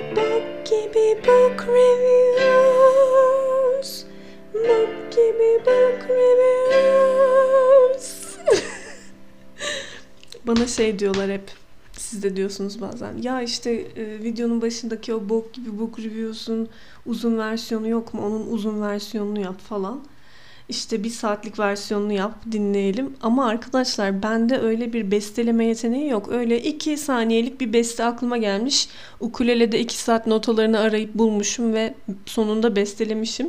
book gibi book reviews. Book gibi book reviews. Bana şey diyorlar hep. Siz de diyorsunuz bazen. Ya işte e, videonun başındaki o bok gibi book reviews'un uzun versiyonu yok mu? Onun uzun versiyonunu yap falan işte bir saatlik versiyonunu yap dinleyelim. Ama arkadaşlar bende öyle bir besteleme yeteneği yok. Öyle iki saniyelik bir beste aklıma gelmiş. Ukulelede iki saat notalarını arayıp bulmuşum ve sonunda bestelemişim.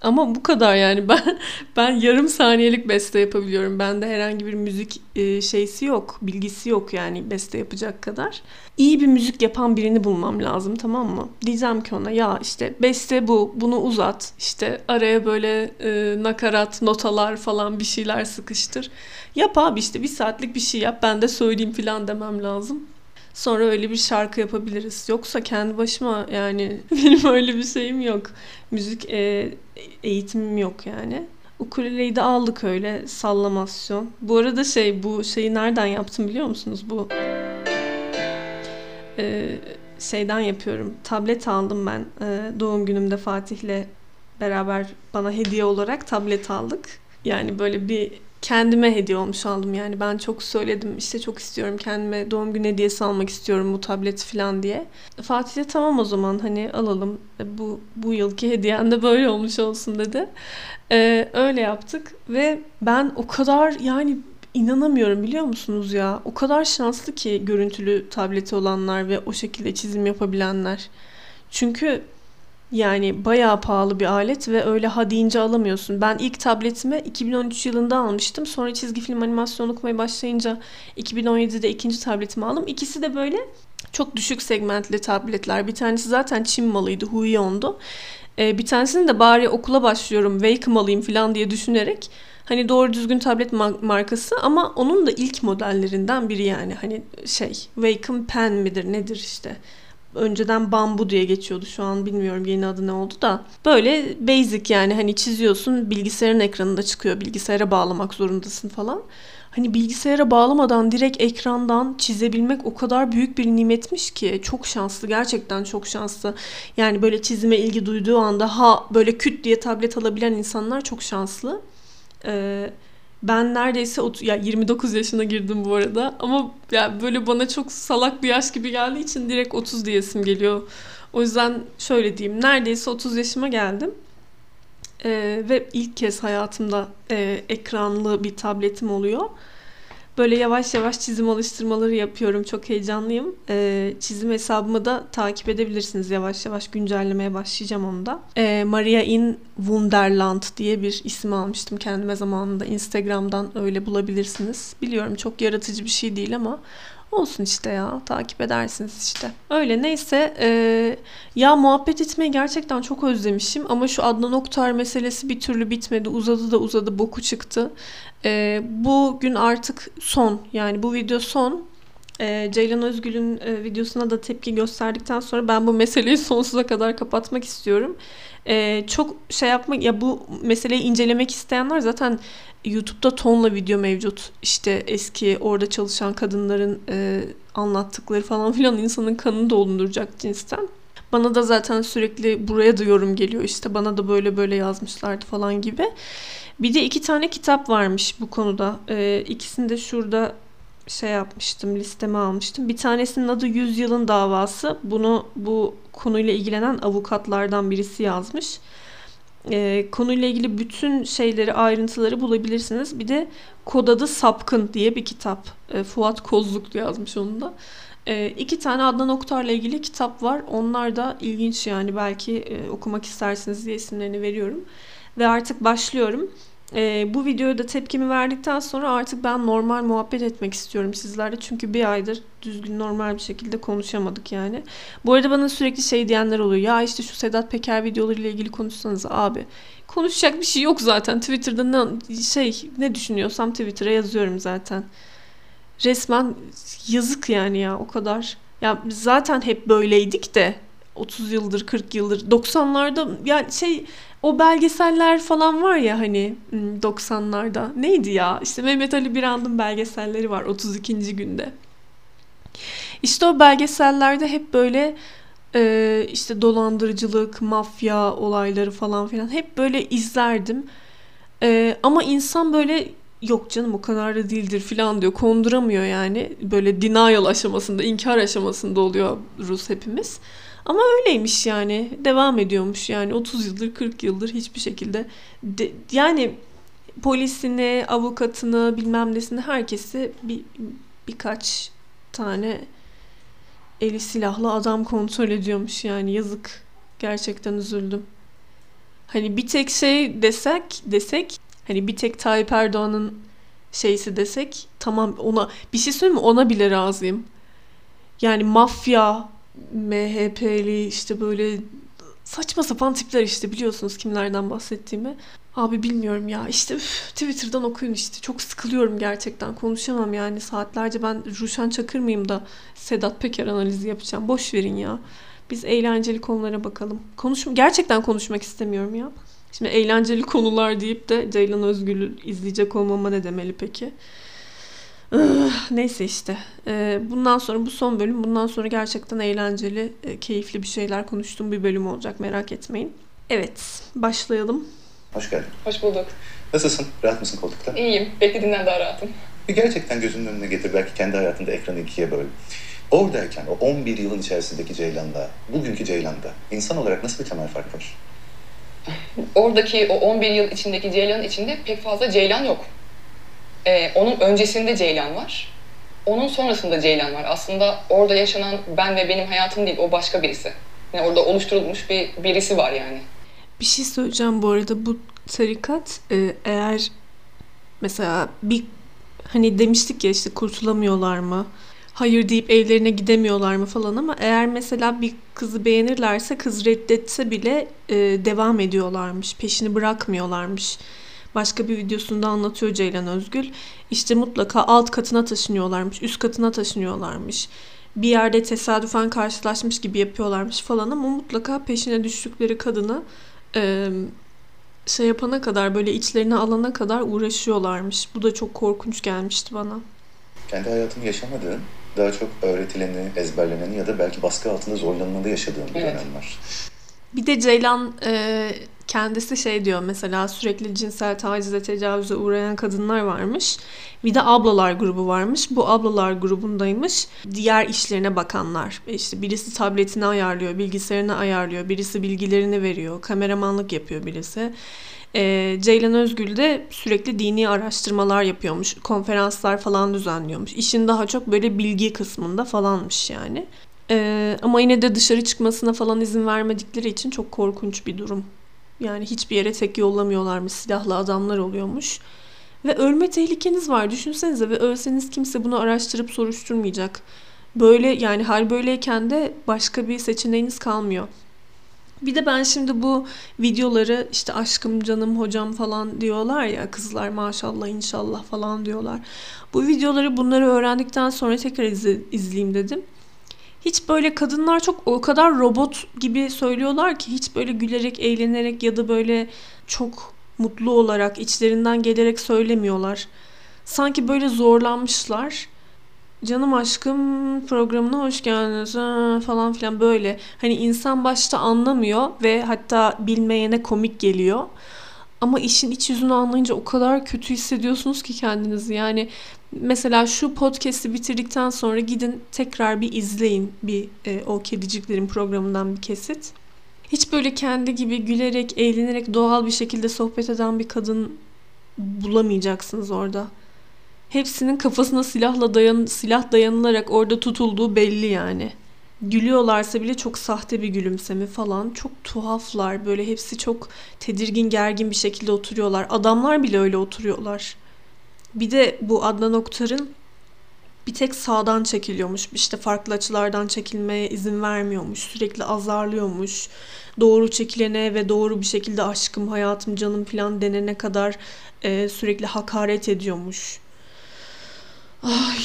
Ama bu kadar yani ben ben yarım saniyelik beste yapabiliyorum. Bende herhangi bir müzik e, şeysi yok, bilgisi yok yani beste yapacak kadar. İyi bir müzik yapan birini bulmam lazım tamam mı? Diyeceğim ki ona ya işte beste bu, bunu uzat. İşte araya böyle e, nakarat, notalar falan bir şeyler sıkıştır. Yap abi işte bir saatlik bir şey yap ben de söyleyeyim falan demem lazım. Sonra öyle bir şarkı yapabiliriz. Yoksa kendi başıma yani benim öyle bir şeyim yok. Müzik e, eğitimim yok yani. Ukuleleyi de aldık öyle sallamasyon. Bu arada şey bu şeyi nereden yaptım biliyor musunuz? Bu e, şeyden yapıyorum. Tablet aldım ben e, doğum günümde Fatih'le beraber bana hediye olarak tablet aldık. Yani böyle bir kendime hediye olmuş aldım yani ben çok söyledim işte çok istiyorum kendime doğum günü hediyesi almak istiyorum bu tableti falan diye. Fatih de tamam o zaman hani alalım e, bu bu yılki hediyen de böyle olmuş olsun dedi. Ee, öyle yaptık ve ben o kadar yani inanamıyorum biliyor musunuz ya o kadar şanslı ki görüntülü tableti olanlar ve o şekilde çizim yapabilenler. Çünkü yani bayağı pahalı bir alet ve öyle ha deyince alamıyorsun. Ben ilk tabletimi 2013 yılında almıştım. Sonra çizgi film animasyon okumaya başlayınca 2017'de ikinci tabletimi aldım. İkisi de böyle çok düşük segmentli tabletler. Bir tanesi zaten Çin malıydı, Huion'du. Ee, bir tanesini de bari okula başlıyorum, Wacom alayım falan diye düşünerek hani doğru düzgün tablet markası ama onun da ilk modellerinden biri yani. Hani şey, Wacom Pen midir nedir işte önceden bambu diye geçiyordu şu an bilmiyorum yeni adı ne oldu da böyle basic yani hani çiziyorsun bilgisayarın ekranında çıkıyor bilgisayara bağlamak zorundasın falan. Hani bilgisayara bağlamadan direkt ekrandan çizebilmek o kadar büyük bir nimetmiş ki çok şanslı gerçekten çok şanslı. Yani böyle çizime ilgi duyduğu anda ha böyle küt diye tablet alabilen insanlar çok şanslı. Ee, ben neredeyse ya 29 yaşına girdim bu arada ama ya böyle bana çok salak bir yaş gibi geldiği için direkt 30 diyesim geliyor. O yüzden şöyle diyeyim neredeyse 30 yaşıma geldim. Ee, ve ilk kez hayatımda e, ekranlı bir tabletim oluyor. Böyle yavaş yavaş çizim alıştırmaları yapıyorum. Çok heyecanlıyım. Ee, çizim hesabımı da takip edebilirsiniz. Yavaş yavaş güncellemeye başlayacağım onu da. Ee, Maria in Wunderland diye bir isim almıştım kendime zamanında. Instagram'dan öyle bulabilirsiniz. Biliyorum çok yaratıcı bir şey değil ama Olsun işte ya takip edersiniz işte. Öyle neyse e, ya muhabbet etmeyi gerçekten çok özlemişim ama şu Adnan Oktar meselesi bir türlü bitmedi. Uzadı da uzadı boku çıktı. E, bugün artık son yani bu video son. E, Ceylan Özgül'ün e, videosuna da tepki gösterdikten sonra ben bu meseleyi sonsuza kadar kapatmak istiyorum. E, çok şey yapmak ya bu meseleyi incelemek isteyenler zaten YouTube'da tonla video mevcut. İşte eski orada çalışan kadınların e, anlattıkları falan filan insanın kanını dolduracak cinsten. Bana da zaten sürekli buraya da yorum geliyor işte bana da böyle böyle yazmışlardı falan gibi. Bir de iki tane kitap varmış bu konuda. Ee, ikisini de şurada şey yapmıştım, listeme almıştım. Bir tanesinin adı Yüzyılın Davası. Bunu bu konuyla ilgilenen avukatlardan birisi yazmış. Ee, konuyla ilgili bütün şeyleri, ayrıntıları bulabilirsiniz. Bir de Kod adı Sapkın diye bir kitap. Ee, Fuat Kozluk yazmış onu da. Ee, iki tane Adnan Oktar'la ilgili kitap var. Onlar da ilginç yani belki e, okumak istersiniz diye isimlerini veriyorum. Ve artık başlıyorum. E, bu videoya da tepkimi verdikten sonra artık ben normal muhabbet etmek istiyorum sizlerle. Çünkü bir aydır düzgün normal bir şekilde konuşamadık yani. Bu arada bana sürekli şey diyenler oluyor. Ya işte şu Sedat Peker videolarıyla ilgili konuşsanız abi. Konuşacak bir şey yok zaten. Twitter'da ne şey ne düşünüyorsam Twitter'a yazıyorum zaten. Resmen yazık yani ya o kadar. Ya zaten hep böyleydik de 30 yıldır 40 yıldır 90'larda yani şey o belgeseller falan var ya hani 90'larda neydi ya işte Mehmet Ali Birand'ın belgeselleri var 32. günde. İşte o belgesellerde hep böyle e, işte dolandırıcılık, mafya olayları falan filan hep böyle izlerdim. E, ama insan böyle yok canım o kadar da değildir filan diyor. Konduramıyor yani. Böyle denial aşamasında, inkar aşamasında oluyor Rus hepimiz. Ama öyleymiş yani. Devam ediyormuş yani 30 yıldır 40 yıldır hiçbir şekilde de, yani polisini, avukatını, bilmem nesini herkesi bir birkaç tane eli silahlı adam kontrol ediyormuş yani yazık. Gerçekten üzüldüm. Hani bir tek şey desek desek hani bir tek Tayyip Erdoğan'ın şeysi desek tamam ona bir şey söyleyeyim mi ona bile razıyım. Yani mafya, MHP'li işte böyle saçma sapan tipler işte biliyorsunuz kimlerden bahsettiğimi. Abi bilmiyorum ya işte üf, Twitter'dan okuyun işte çok sıkılıyorum gerçekten konuşamam yani saatlerce ben Ruşen Çakır mıyım da Sedat Peker analizi yapacağım boş verin ya. Biz eğlenceli konulara bakalım. Konuş gerçekten konuşmak istemiyorum ya. Şimdi eğlenceli konular deyip de Ceylan Özgül'ü izleyecek olmama ne demeli peki? Neyse işte. Ee, bundan sonra bu son bölüm. Bundan sonra gerçekten eğlenceli, e, keyifli bir şeyler konuştuğum bir bölüm olacak. Merak etmeyin. Evet, başlayalım. Hoş geldin. Hoş bulduk. Nasılsın? Rahat mısın koltukta? İyiyim. Beklediğinden daha rahatım. Bir gerçekten gözünün önüne getir. Belki kendi hayatında ekranı ikiye böl. Oradayken o 11 yılın içerisindeki Ceylan'da, bugünkü Ceylan'da insan olarak nasıl bir temel fark var? Oradaki o 11 yıl içindeki Ceylan'ın içinde pek fazla Ceylan yok. Ee, onun öncesinde Ceylan var. Onun sonrasında Ceylan var. Aslında orada yaşanan ben ve benim hayatım değil, o başka birisi. Yani orada oluşturulmuş bir birisi var yani. Bir şey söyleyeceğim bu arada. Bu tarikat e, eğer mesela bir hani demiştik ya işte kurtulamıyorlar mı? Hayır deyip evlerine gidemiyorlar mı falan ama eğer mesela bir kızı beğenirlerse kız reddetse bile e, devam ediyorlarmış. Peşini bırakmıyorlarmış. Başka bir videosunda anlatıyor Ceylan Özgül. İşte mutlaka alt katına taşınıyorlarmış, üst katına taşınıyorlarmış. Bir yerde tesadüfen karşılaşmış gibi yapıyorlarmış falan ama mutlaka peşine düştükleri kadını e, şey yapana kadar böyle içlerine alana kadar uğraşıyorlarmış. Bu da çok korkunç gelmişti bana. Kendi hayatını yaşamadığın, daha çok öğretileni, ezberleneni ya da belki baskı altında zorlananı yaşadığın bir evet. dönem var. Bir de Ceylan e, kendisi şey diyor mesela sürekli cinsel tacize tecavüze uğrayan kadınlar varmış. Bir de ablalar grubu varmış. Bu ablalar grubundaymış. Diğer işlerine bakanlar. E, işte birisi tabletini ayarlıyor, bilgisayarını ayarlıyor, birisi bilgilerini veriyor, kameramanlık yapıyor birisi. E, Ceylan Özgül de sürekli dini araştırmalar yapıyormuş. Konferanslar falan düzenliyormuş. İşin daha çok böyle bilgi kısmında falanmış yani. E, ama yine de dışarı çıkmasına falan izin vermedikleri için çok korkunç bir durum. Yani hiçbir yere tek yollamıyorlarmış. Silahlı adamlar oluyormuş. Ve ölme tehlikeniz var. Düşünsenize ve ölseniz kimse bunu araştırıp soruşturmayacak. Böyle yani hal böyleyken de başka bir seçeneğiniz kalmıyor. Bir de ben şimdi bu videoları işte aşkım canım hocam falan diyorlar ya kızlar maşallah inşallah falan diyorlar. Bu videoları bunları öğrendikten sonra tekrar izle, izleyeyim dedim. Hiç böyle kadınlar çok o kadar robot gibi söylüyorlar ki hiç böyle gülerek, eğlenerek ya da böyle çok mutlu olarak, içlerinden gelerek söylemiyorlar. Sanki böyle zorlanmışlar. Canım aşkım programına hoş geldiniz falan filan böyle. Hani insan başta anlamıyor ve hatta bilmeyene komik geliyor. Ama işin iç yüzünü anlayınca o kadar kötü hissediyorsunuz ki kendinizi. Yani mesela şu podcast'i bitirdikten sonra gidin tekrar bir izleyin bir e, o kediciklerin programından bir kesit. Hiç böyle kendi gibi gülerek, eğlenerek doğal bir şekilde sohbet eden bir kadın bulamayacaksınız orada. Hepsinin kafasına silahla dayan silah dayanılarak orada tutulduğu belli yani. Gülüyorlarsa bile çok sahte bir gülümseme falan. Çok tuhaflar. Böyle hepsi çok tedirgin, gergin bir şekilde oturuyorlar. Adamlar bile öyle oturuyorlar. Bir de bu Adnan Oktar'ın bir tek sağdan çekiliyormuş. İşte farklı açılardan çekilmeye izin vermiyormuş. Sürekli azarlıyormuş. Doğru çekilene ve doğru bir şekilde aşkım, hayatım, canım falan denene kadar e, sürekli hakaret ediyormuş. Ay,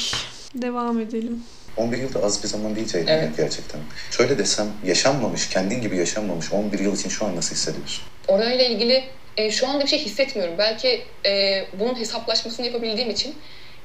devam edelim. 11 yıl da az bir zaman değil Ceylan evet. gerçekten. Şöyle desem yaşanmamış, kendin gibi yaşanmamış 11 yıl için şu an nasıl hissediyorsun? Orayla ilgili e, şu anda bir şey hissetmiyorum. Belki e, bunun hesaplaşmasını yapabildiğim için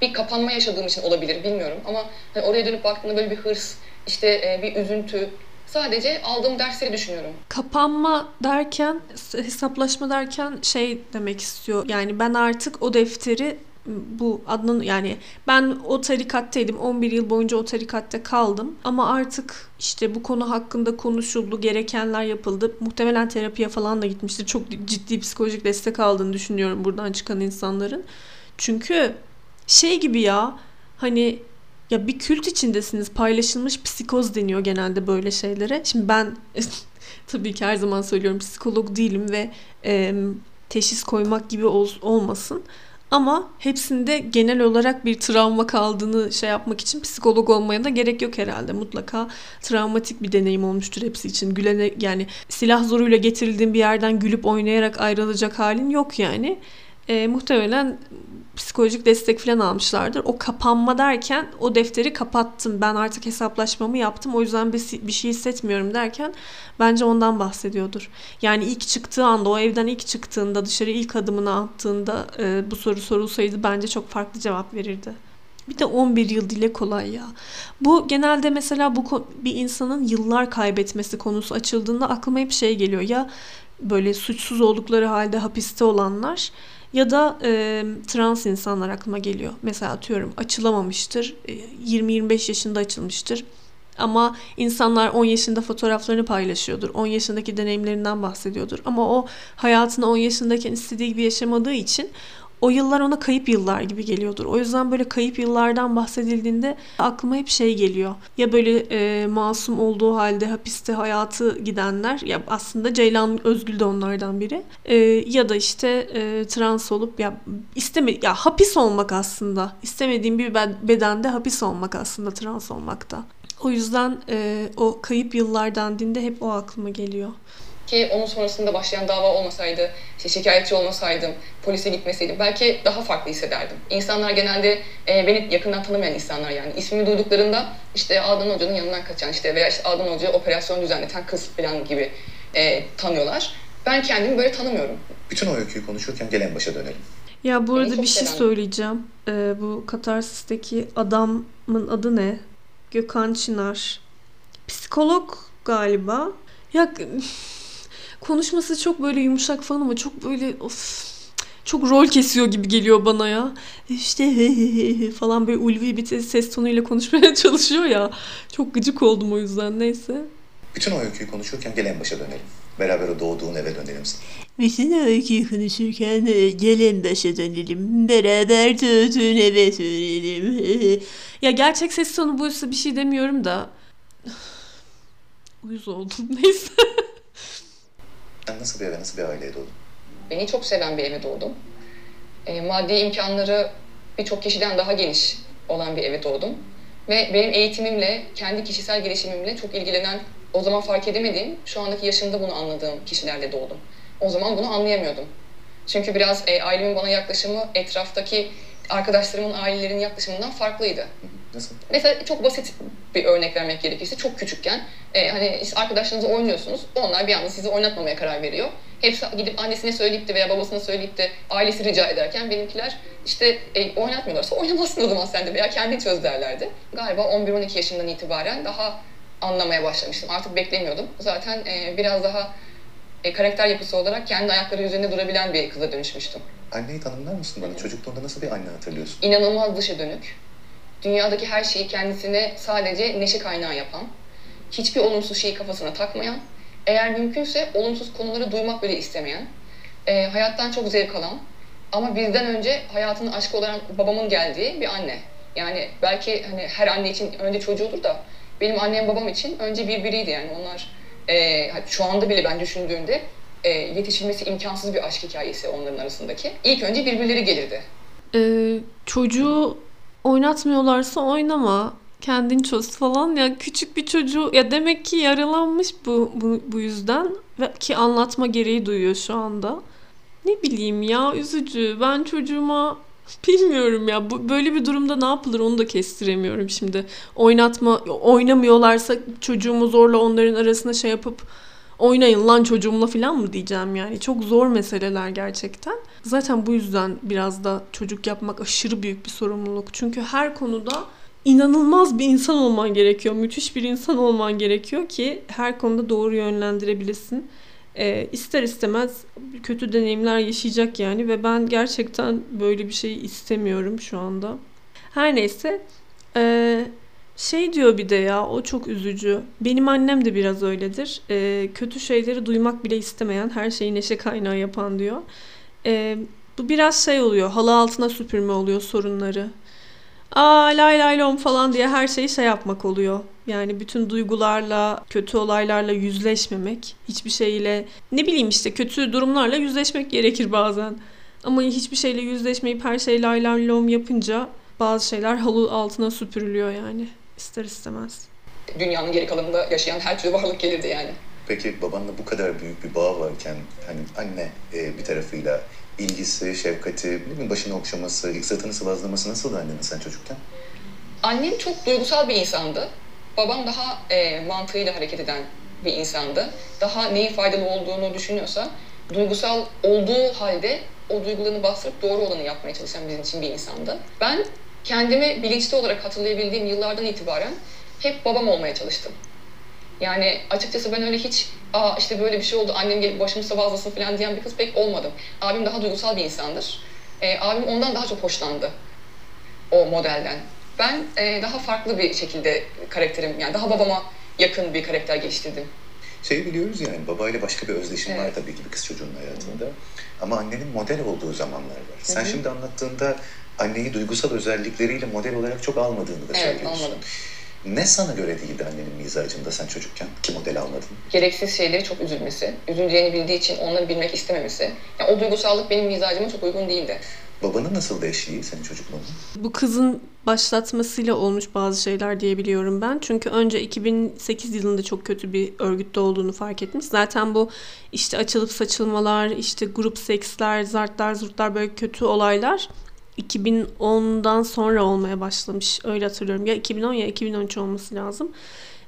bir kapanma yaşadığım için olabilir bilmiyorum ama hani oraya dönüp baktığımda böyle bir hırs, işte e, bir üzüntü, sadece aldığım dersleri düşünüyorum. Kapanma derken, hesaplaşma derken şey demek istiyor. Yani ben artık o defteri bu adının yani ben o tarikattaydım 11 yıl boyunca o tarikatta kaldım. Ama artık işte bu konu hakkında konuşuldu gerekenler yapıldı. Muhtemelen terapiye falan da gitmiştir. Çok ciddi psikolojik destek aldığını düşünüyorum buradan çıkan insanların. Çünkü şey gibi ya hani ya bir kült içindesiniz. Paylaşılmış psikoz deniyor genelde böyle şeylere. Şimdi ben tabii ki her zaman söylüyorum psikolog değilim ve e, teşhis koymak gibi ol, olmasın ama hepsinde genel olarak bir travma kaldığını şey yapmak için psikolog olmaya da gerek yok herhalde. Mutlaka travmatik bir deneyim olmuştur hepsi için. Gülene yani silah zoruyla getirildiğin bir yerden gülüp oynayarak ayrılacak halin yok yani. E, muhtemelen psikolojik destek falan almışlardır. O kapanma derken o defteri kapattım. Ben artık hesaplaşmamı yaptım. O yüzden bir, bir şey hissetmiyorum derken bence ondan bahsediyordur. Yani ilk çıktığı anda o evden ilk çıktığında dışarı ilk adımını attığında e, bu soru sorulsaydı bence çok farklı cevap verirdi. Bir de 11 yıl dile kolay ya. Bu genelde mesela bu bir insanın yıllar kaybetmesi konusu açıldığında aklıma hep şey geliyor. Ya böyle suçsuz oldukları halde hapiste olanlar ya da e, trans insanlar aklıma geliyor. Mesela atıyorum açılamamıştır. E, 20-25 yaşında açılmıştır. Ama insanlar 10 yaşında fotoğraflarını paylaşıyordur. 10 yaşındaki deneyimlerinden bahsediyordur. Ama o hayatını 10 yaşındayken istediği gibi yaşamadığı için o yıllar ona kayıp yıllar gibi geliyordur. O yüzden böyle kayıp yıllardan bahsedildiğinde aklıma hep şey geliyor. Ya böyle e, masum olduğu halde hapiste hayatı gidenler ya aslında Ceylan Özgül de onlardan biri. E, ya da işte e, trans olup ya isteme ya hapis olmak aslında. istemediğim bir bedende hapis olmak aslında trans olmakta. O yüzden e, o kayıp yıllardan dinde hep o aklıma geliyor. Ki onun sonrasında başlayan dava olmasaydı, işte şikayetçi olmasaydım, polise gitmeseydim belki daha farklı hissederdim. İnsanlar genelde e, beni yakından tanımayan insanlar yani. ismini duyduklarında işte Adnan Hoca'nın yanından kaçan işte veya işte Adnan Hoca operasyon düzenleten kız falan gibi e, tanıyorlar. Ben kendimi böyle tanımıyorum. Bütün o öyküyü konuşurken gelen başa dönelim. Ya bu arada bir şey söyleyeceğim. Ee, bu Katarsis'teki adamın adı ne? Gökhan Çınar. Psikolog galiba. Ya konuşması çok böyle yumuşak falan ama çok böyle of çok rol kesiyor gibi geliyor bana ya. İşte falan böyle ulvi bir ses tonuyla konuşmaya çalışıyor ya. Çok gıcık oldum o yüzden neyse. Bütün o öyküyü konuşurken gelen başa dönelim. Beraber o doğduğun eve dönelim. Bütün o öyküyü konuşurken gelen başa dönelim. Beraber doğduğun eve dönelim. ya gerçek ses tonu buysa bir şey demiyorum da. Uyuz oldum neyse. Sen nasıl bir eve, nasıl bir aileye doğdun? Beni çok seven bir eve doğdum. E, maddi imkanları birçok kişiden daha geniş olan bir eve doğdum. Ve benim eğitimimle, kendi kişisel gelişimimle çok ilgilenen, o zaman fark edemediğim, şu andaki yaşımda bunu anladığım kişilerle doğdum. O zaman bunu anlayamıyordum. Çünkü biraz e, ailemin bana yaklaşımı etraftaki arkadaşlarımın ailelerinin yaklaşımından farklıydı. Nasıl? Mesela çok basit bir örnek vermek gerekirse çok küçükken e, hani işte arkadaşlarınızla oynuyorsunuz. Onlar bir anda sizi oynatmamaya karar veriyor. Hepsi gidip annesine söyleyip de veya babasına söyleyip de ailesi rica ederken benimkiler işte e, oynatmıyorlarsa oynamazsın o zaman sen de veya kendi çöz derlerdi. Galiba 11-12 yaşından itibaren daha anlamaya başlamıştım. Artık beklemiyordum. Zaten e, biraz daha e, karakter yapısı olarak kendi ayakları üzerinde durabilen bir kıza dönüşmüştüm. Anneyi tanımlar mısın bana? Çocukluğunda nasıl bir anne hatırlıyorsun? İnanılmaz dışa dönük. Dünyadaki her şeyi kendisine sadece neşe kaynağı yapan, hiçbir olumsuz şeyi kafasına takmayan, eğer mümkünse olumsuz konuları duymak bile istemeyen, e, hayattan çok zevk alan ama bizden önce hayatının aşkı olarak babamın geldiği bir anne. Yani belki hani her anne için önce çocuğudur da benim annem babam için önce birbiriydi yani onlar e, şu anda bile ben düşündüğümde e, yetişilmesi imkansız bir aşk hikayesi onların arasındaki. İlk önce birbirleri gelirdi. Ee, çocuğu oynatmıyorlarsa oynama. Kendin çöz falan ya küçük bir çocuğu ya demek ki yaralanmış bu bu, bu yüzden ve ki anlatma gereği duyuyor şu anda. Ne bileyim ya üzücü. Ben çocuğuma bilmiyorum ya bu böyle bir durumda ne yapılır onu da kestiremiyorum şimdi. Oynatma oynamıyorlarsa çocuğumu zorla onların arasına şey yapıp oynayın lan çocuğumla falan mı diyeceğim yani. Çok zor meseleler gerçekten. Zaten bu yüzden biraz da çocuk yapmak aşırı büyük bir sorumluluk. Çünkü her konuda inanılmaz bir insan olman gerekiyor. Müthiş bir insan olman gerekiyor ki her konuda doğru yönlendirebilesin. E, ister istemez kötü deneyimler yaşayacak yani ve ben gerçekten böyle bir şey istemiyorum şu anda. Her neyse e, şey diyor bir de ya o çok üzücü. Benim annem de biraz öyledir. E, kötü şeyleri duymak bile istemeyen her şeyi neşe kaynağı yapan diyor. E, bu biraz şey oluyor halı altına süpürme oluyor sorunları aa lay lay lom falan diye her şeyi şey yapmak oluyor. Yani bütün duygularla, kötü olaylarla yüzleşmemek, hiçbir şeyle ne bileyim işte kötü durumlarla yüzleşmek gerekir bazen. Ama hiçbir şeyle yüzleşmeyip her şey lay lay lom yapınca bazı şeyler halı altına süpürülüyor yani ister istemez. Dünyanın geri kalanında yaşayan her türlü varlık gelirdi yani. Peki babanla bu kadar büyük bir bağ varken hani anne e, bir tarafıyla ilgisi, şefkati, ne bileyim başını okşaması, sırtını sıvazlaması nasıl annenin sen çocukken? Annem çok duygusal bir insandı. Babam daha e, mantığıyla hareket eden bir insandı. Daha neyin faydalı olduğunu düşünüyorsa duygusal olduğu halde o duygularını bastırıp doğru olanı yapmaya çalışan bizim için bir insandı. Ben kendimi bilinçli olarak hatırlayabildiğim yıllardan itibaren hep babam olmaya çalıştım. Yani açıkçası ben öyle hiç aa işte böyle bir şey oldu annem gelip başımı sıvazlasın falan diyen bir kız pek olmadım. Abim daha duygusal bir insandır. E, abim ondan daha çok hoşlandı o modelden. Ben e, daha farklı bir şekilde karakterim yani daha babama yakın bir karakter geliştirdim. Şeyi biliyoruz yani babayla başka bir özdeşim evet. var tabii ki bir kız çocuğunun hayatında. Hı-hı. Ama annenin model olduğu zamanlar var. Sen Hı-hı. şimdi anlattığında anneyi duygusal özellikleriyle model olarak çok almadığını da söylüyorsun. Evet almadım. Ne sana göre değildi annenin mizacında sen çocukken? Ki model almadın? Gereksiz şeyleri çok üzülmesi, üzüleceğini bildiği için onları bilmek istememesi. Yani o duygusallık benim mizacıma çok uygun değildi. Babanın nasıl eşliği senin çocukluğun? Bu kızın başlatmasıyla olmuş bazı şeyler diyebiliyorum ben. Çünkü önce 2008 yılında çok kötü bir örgütte olduğunu fark etmiş. Zaten bu işte açılıp saçılmalar, işte grup seksler, zartlar, zurtlar böyle kötü olaylar 2010'dan sonra olmaya başlamış. Öyle hatırlıyorum. Ya 2010 ya 2013 olması lazım.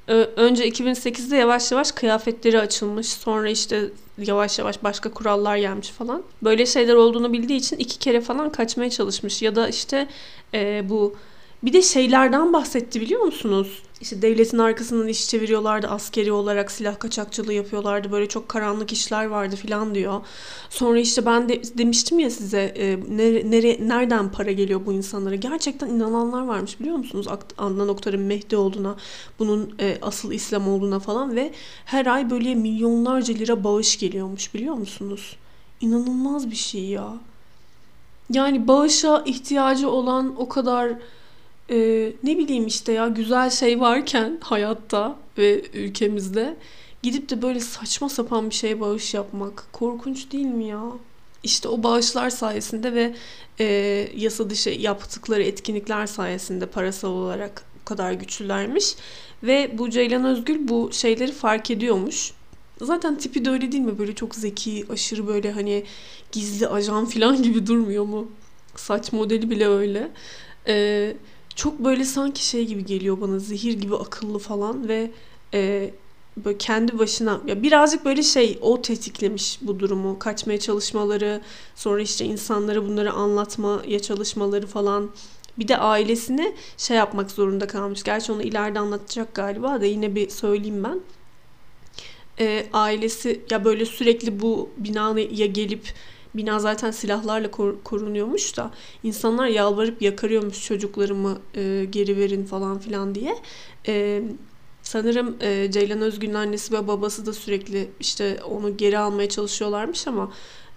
Önce 2008'de yavaş yavaş kıyafetleri açılmış. Sonra işte yavaş yavaş başka kurallar gelmiş falan. Böyle şeyler olduğunu bildiği için iki kere falan kaçmaya çalışmış. Ya da işte e, bu bir de şeylerden bahsetti biliyor musunuz? İşte devletin arkasından iş çeviriyorlardı. Askeri olarak silah kaçakçılığı yapıyorlardı. Böyle çok karanlık işler vardı filan diyor. Sonra işte ben de demiştim ya size e, nere, nere, nereden para geliyor bu insanlara. Gerçekten inananlar varmış biliyor musunuz? Adnan Oktar'ın Mehdi olduğuna, bunun e, asıl İslam olduğuna falan ve her ay böyle milyonlarca lira bağış geliyormuş biliyor musunuz? İnanılmaz bir şey ya. Yani bağışa ihtiyacı olan o kadar e, ne bileyim işte ya güzel şey varken hayatta ve ülkemizde gidip de böyle saçma sapan bir şeye bağış yapmak korkunç değil mi ya? İşte o bağışlar sayesinde ve e, yasa dışı yaptıkları etkinlikler sayesinde parasal olarak bu kadar güçlülermiş. Ve bu Ceylan Özgül bu şeyleri fark ediyormuş. Zaten tipi de öyle değil mi? Böyle çok zeki, aşırı böyle hani gizli ajan falan gibi durmuyor mu? Saç modeli bile öyle. Ee, çok böyle sanki şey gibi geliyor bana zehir gibi akıllı falan ve e, böyle kendi başına ya birazcık böyle şey o tetiklemiş bu durumu kaçmaya çalışmaları sonra işte insanlara bunları anlatmaya çalışmaları falan bir de ailesine şey yapmak zorunda kalmış. Gerçi onu ileride anlatacak galiba da yine bir söyleyeyim ben. E, ailesi ya böyle sürekli bu binaya gelip Bina zaten silahlarla kor- korunuyormuş da insanlar yalvarıp yakarıyormuş çocuklarımı e, geri verin falan filan diye. E, sanırım e, Ceylan Özgün'ün annesi ve babası da sürekli işte onu geri almaya çalışıyorlarmış ama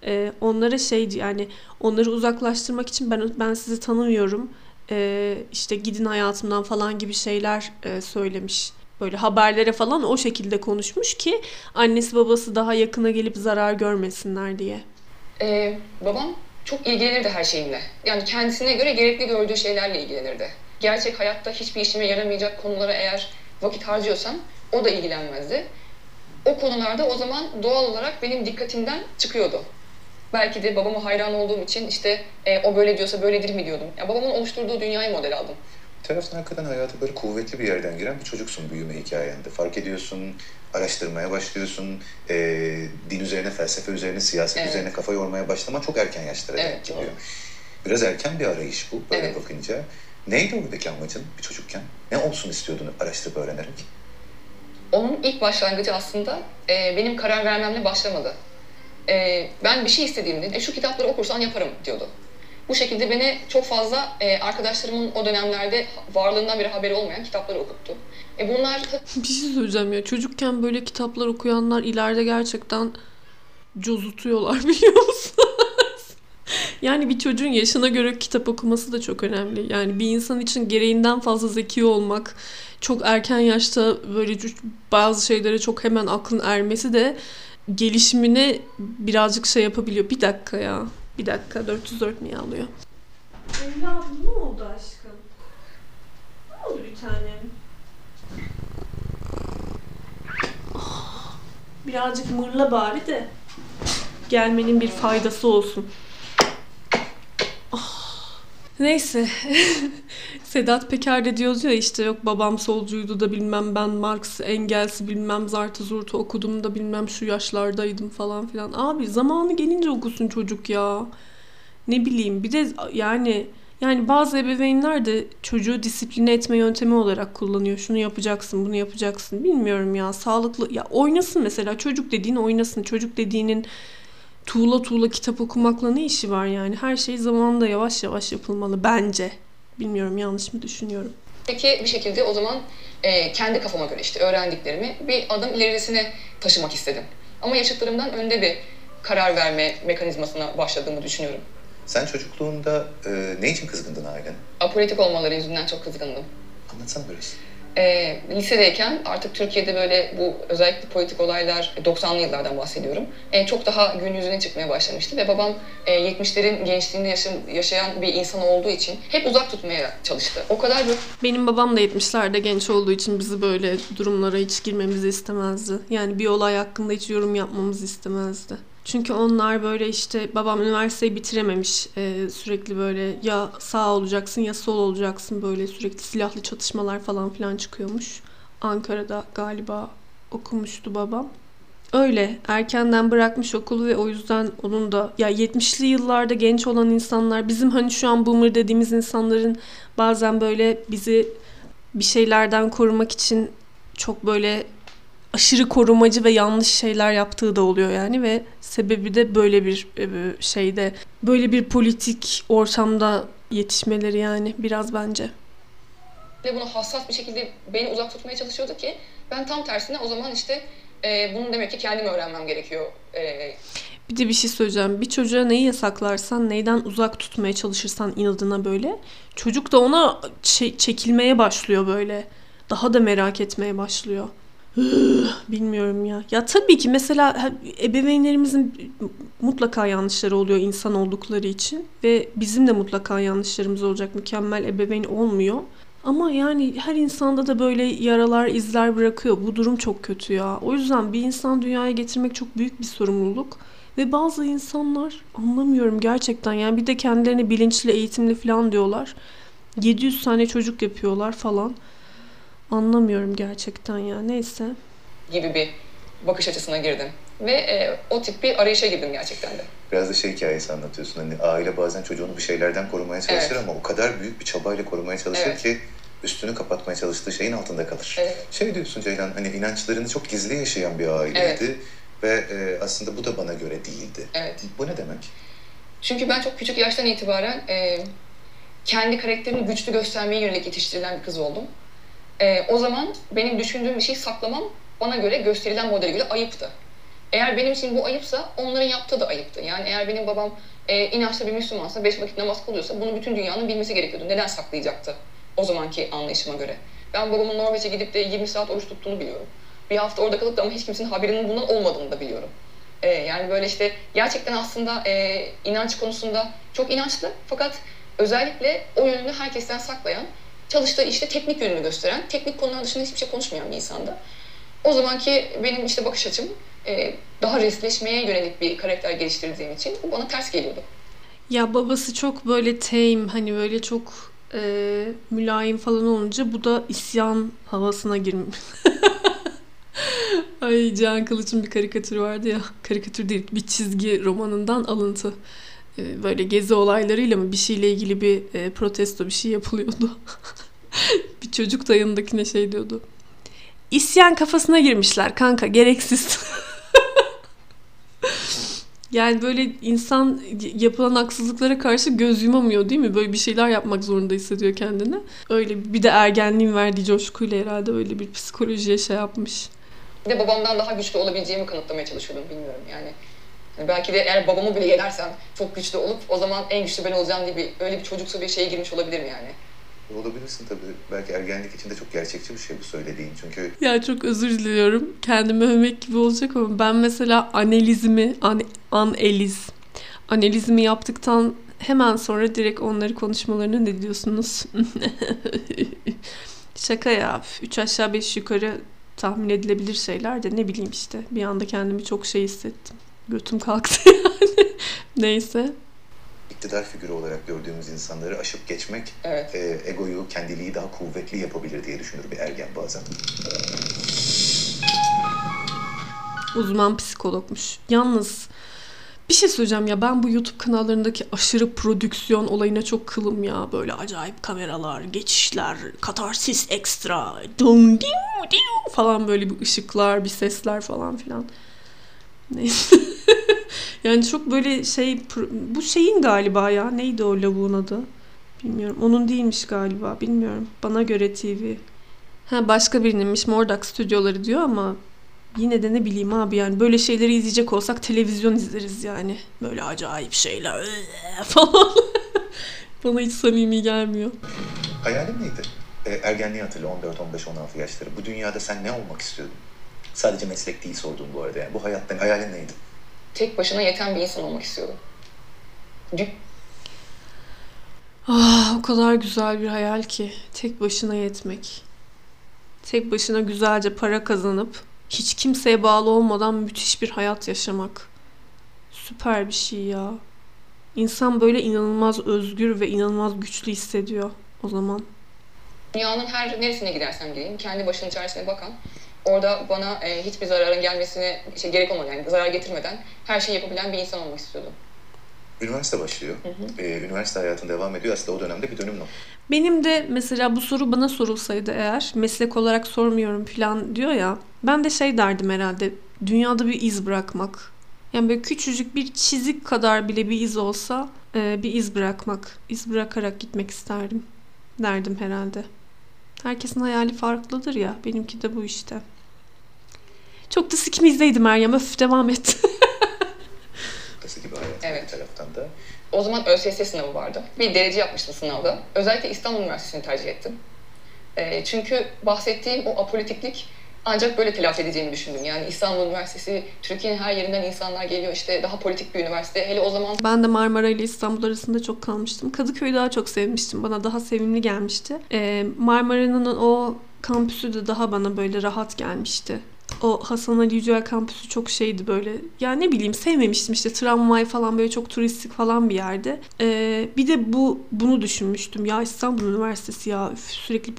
e, onlara şeydi yani onları uzaklaştırmak için ben ben sizi tanımıyorum. E, işte gidin hayatımdan falan gibi şeyler e, söylemiş böyle haberlere falan o şekilde konuşmuş ki annesi babası daha yakına gelip zarar görmesinler diye. Ee, babam çok ilgilenirdi her şeyimle. Yani kendisine göre gerekli gördüğü şeylerle ilgilenirdi. Gerçek hayatta hiçbir işime yaramayacak konulara eğer vakit harcıyorsam o da ilgilenmezdi. O konularda o zaman doğal olarak benim dikkatimden çıkıyordu. Belki de babama hayran olduğum için işte e, o böyle diyorsa böyledir mi diyordum. Ya babamın oluşturduğu dünyayı model aldım. Bir taraftan hakikaten hayata böyle kuvvetli bir yerden giren bir çocuksun büyüme hikayende. Fark ediyorsun, araştırmaya başlıyorsun, e, din üzerine, felsefe üzerine, siyaset Evet. üzerine kafa yormaya başlama çok erken yaşlara Evet, denk geliyor. Biraz erken bir arayış bu böyle Evet. bakınca. Neydi oradaki amacın bir çocukken? Ne olsun istiyordun araştırıp öğrenerek? Onun ilk başlangıcı aslında e, benim karar vermemle başlamadı. E, ben bir şey istediğimde e, şu kitapları okursan yaparım diyordu. Bu şekilde beni çok fazla e, arkadaşlarımın o dönemlerde varlığından biri haberi olmayan kitapları okuttu. E, bunlar Bir şey söyleyeceğim ya. Çocukken böyle kitaplar okuyanlar ileride gerçekten cozutuyorlar biliyor musunuz? yani bir çocuğun yaşına göre kitap okuması da çok önemli. Yani bir insan için gereğinden fazla zeki olmak, çok erken yaşta böyle bazı şeylere çok hemen aklın ermesi de gelişimine birazcık şey yapabiliyor. Bir dakika ya. Bir dakika. 404 niye alıyor? Evladım ne oldu aşkım? Ne oldu bir tanem? Birazcık mırla bari de gelmenin bir faydası olsun. Neyse. Sedat Peker de diyordu ya işte yok babam solcuydu da bilmem ben Marx, Engels'i bilmem Zartı Zurt'u okudum da bilmem şu yaşlardaydım falan filan. Abi zamanı gelince okusun çocuk ya. Ne bileyim bir de yani yani bazı ebeveynler de çocuğu disipline etme yöntemi olarak kullanıyor. Şunu yapacaksın, bunu yapacaksın. Bilmiyorum ya. Sağlıklı ya oynasın mesela. Çocuk dediğin oynasın. Çocuk dediğinin tuğla tuğla kitap okumakla ne işi var yani? Her şey zamanında yavaş yavaş yapılmalı bence. Bilmiyorum yanlış mı düşünüyorum. Peki bir şekilde o zaman e, kendi kafama göre işte öğrendiklerimi bir adım ilerisine taşımak istedim. Ama yaşıtlarımdan önde bir karar verme mekanizmasına başladığımı düşünüyorum. Sen çocukluğunda e, ne için kızgındın ailen? Apolitik olmaları yüzünden çok kızgındım. Anlatsana biraz. E, lisedeyken artık Türkiye'de böyle bu özellikle politik olaylar 90'lı yıllardan bahsediyorum. E, çok daha gün yüzüne çıkmaya başlamıştı ve babam e, 70'lerin gençliğinde yaşam- yaşayan bir insan olduğu için hep uzak tutmaya çalıştı. O kadar böyle Benim babam da 70'lerde genç olduğu için bizi böyle durumlara hiç girmemizi istemezdi. Yani bir olay hakkında hiç yorum yapmamızı istemezdi. Çünkü onlar böyle işte babam üniversiteyi bitirememiş. Ee, sürekli böyle ya sağ olacaksın ya sol olacaksın böyle sürekli silahlı çatışmalar falan filan çıkıyormuş. Ankara'da galiba okumuştu babam. Öyle erkenden bırakmış okulu ve o yüzden onun da ya 70'li yıllarda genç olan insanlar bizim hani şu an boomer dediğimiz insanların bazen böyle bizi bir şeylerden korumak için çok böyle aşırı korumacı ve yanlış şeyler yaptığı da oluyor yani ve sebebi de böyle bir e, şeyde böyle bir politik ortamda yetişmeleri yani biraz bence. ve bunu hassas bir şekilde beni uzak tutmaya çalışıyordu ki ben tam tersine o zaman işte e, bunu demek ki kendim öğrenmem gerekiyor. E, Bir de bir şey söyleyeceğim. Bir çocuğa neyi yasaklarsan, neyden uzak tutmaya çalışırsan inadına böyle. Çocuk da ona çe- çekilmeye başlıyor böyle. Daha da merak etmeye başlıyor. Bilmiyorum ya. Ya tabii ki mesela ebeveynlerimizin mutlaka yanlışları oluyor insan oldukları için. Ve bizim de mutlaka yanlışlarımız olacak. Mükemmel ebeveyn olmuyor. Ama yani her insanda da böyle yaralar, izler bırakıyor. Bu durum çok kötü ya. O yüzden bir insan dünyaya getirmek çok büyük bir sorumluluk. Ve bazı insanlar anlamıyorum gerçekten yani bir de kendilerine bilinçli eğitimli falan diyorlar. 700 tane çocuk yapıyorlar falan. Anlamıyorum gerçekten ya. Neyse. gibi bir bakış açısına girdim. Ve e, o tip bir arayışa girdim gerçekten de. Biraz da şey hikayesi anlatıyorsun. Hani aile bazen çocuğunu bir şeylerden korumaya çalışır Evet. ama o kadar büyük bir çabayla korumaya çalışır Evet. ki üstünü kapatmaya çalıştığı şeyin altında kalır. Evet. Şey diyorsun Ceylan hani inançlarını çok gizli yaşayan bir aileydi ve e, aslında bu da bana göre değildi. Evet. Bu ne demek? Çünkü ben çok küçük yaştan itibaren e, kendi karakterini güçlü göstermeye yönelik yetiştirilen bir kız oldum. E, o zaman benim düşündüğüm bir şeyi saklamam bana göre gösterilen modele göre ayıptı. Eğer benim için bu ayıpsa onların yaptığı da ayıptı. Yani eğer benim babam e, inançlı bir Müslümansa, beş vakit namaz kılıyorsa bunu bütün dünyanın bilmesi gerekiyordu. Neden saklayacaktı o zamanki anlayışıma göre? Ben babamın Norveç'e gidip de 20 saat oruç tuttuğunu biliyorum. Bir hafta orada kalıp da ama hiç kimsenin haberinin bundan olmadığını da biliyorum. E, yani böyle işte gerçekten aslında e, inanç konusunda çok inançlı fakat özellikle o yönünü herkesten saklayan, çalıştığı işte teknik yönünü gösteren, teknik konular dışında hiçbir şey konuşmayan bir insandı. O zamanki benim işte bakış açım e, daha resleşmeye yönelik bir karakter geliştirdiğim için bu bana ters geliyordu. Ya babası çok böyle tame hani böyle çok e, mülayim falan olunca bu da isyan havasına girmiş. Ay Can Kılıç'ın bir karikatürü vardı ya. Karikatür değil bir çizgi romanından alıntı. E, böyle gezi olaylarıyla mı bir şeyle ilgili bir e, protesto bir şey yapılıyordu. bir çocuk da yanındakine şey diyordu. İsyan kafasına girmişler kanka gereksiz. Yani böyle insan yapılan haksızlıklara karşı göz yumamıyor değil mi? Böyle bir şeyler yapmak zorunda hissediyor kendini. Öyle bir de ergenliğin verdiği coşkuyla herhalde öyle bir psikolojiye şey yapmış. Bir de babamdan daha güçlü olabileceğimi kanıtlamaya çalışıyordum bilmiyorum yani. Belki de eğer babamı bile yenersem çok güçlü olup o zaman en güçlü ben olacağım diye bir, öyle bir çocuksu bir şeye girmiş olabilirim yani. Olabilirsin tabii. Belki ergenlik içinde çok gerçekçi bir şey bu söylediğin. Çünkü Ya çok özür diliyorum. Kendimi övmek gibi olacak ama ben mesela analizimi, an, analiz, analizimi yaptıktan hemen sonra direkt onları konuşmalarını ne diyorsunuz? Şaka ya. Üç aşağı beş yukarı tahmin edilebilir şeyler de ne bileyim işte. Bir anda kendimi çok şey hissettim. Götüm kalktı yani. Neyse. iktidar figürü olarak gördüğümüz insanları aşıp geçmek Evet. e, egoyu, kendiliği daha kuvvetli yapabilir diye düşünür bir ergen bazen. Uzman psikologmuş. Yalnız bir şey söyleyeceğim ya ben bu YouTube kanallarındaki aşırı prodüksiyon olayına çok kılım ya. Böyle acayip kameralar, geçişler, katarsis ekstra, dum diu diu falan böyle bir ışıklar, bir sesler falan filan. Neyse. yani çok böyle şey bu şeyin galiba ya neydi o lavuğun adı? Bilmiyorum. Onun değilmiş galiba. Bilmiyorum. Bana göre TV. Ha başka birininmiş Mordak stüdyoları diyor ama Yine de ne bileyim abi yani böyle şeyleri izleyecek olsak televizyon izleriz yani. Böyle acayip şeyler falan. Bana hiç samimi gelmiyor. Hayalin neydi? E, ergenliği hatırla 14, 15, 16 yaşları. Bu dünyada sen ne olmak istiyordun? Sadece meslek değil sorduğum bu arada yani. Bu hayatta hayalin neydi? Tek başına yeten bir insan olmak istiyordum. Ah o kadar güzel bir hayal ki. Tek başına yetmek. Tek başına güzelce para kazanıp hiç kimseye bağlı olmadan müthiş bir hayat yaşamak. Süper bir şey ya. İnsan böyle inanılmaz özgür ve inanılmaz güçlü hissediyor o zaman. Dünyanın her neresine gidersem gideyim kendi başının çaresine bakan, orada bana e, hiçbir zararın gelmesine şey, gerek olmadan yani zarar getirmeden her şeyi yapabilen bir insan olmak istiyordum. Üniversite başlıyor. E, üniversite hayatın devam ediyor. Aslında o dönemde bir dönüm noktası. Benim de mesela bu soru bana sorulsaydı eğer meslek olarak sormuyorum falan diyor ya ben de şey derdim herhalde dünyada bir iz bırakmak. Yani böyle küçücük bir çizik kadar bile bir iz olsa e, bir iz bırakmak. iz bırakarak gitmek isterdim derdim herhalde. Herkesin hayali farklıdır ya benimki de bu işte. Çok da sikimizdeydim Meryem öf devam et. noktası gibi hayatın Evet. bir taraftan da. O zaman ÖSS sınavı vardı. Bir derece yapmıştım sınavda. Özellikle İstanbul Üniversitesi'ni tercih ettim. E, çünkü bahsettiğim o apolitiklik ancak böyle telafi edeceğimi düşündüm. Yani İstanbul Üniversitesi, Türkiye'nin her yerinden insanlar geliyor. İşte daha politik bir üniversite. Hele o zaman Ben de Marmara ile İstanbul arasında çok kalmıştım. Kadıköy'ü daha çok sevmiştim. Bana daha sevimli gelmişti. Ee, Marmara'nın o kampüsü de daha bana böyle rahat gelmişti. O Hasan Ali Yücel kampüsü çok şeydi böyle. Ya ne bileyim sevmemiştim işte tramvay falan böyle çok turistik falan bir yerde. Ee, bir de bu bunu düşünmüştüm. Ya İstanbul Üniversitesi ya sürekli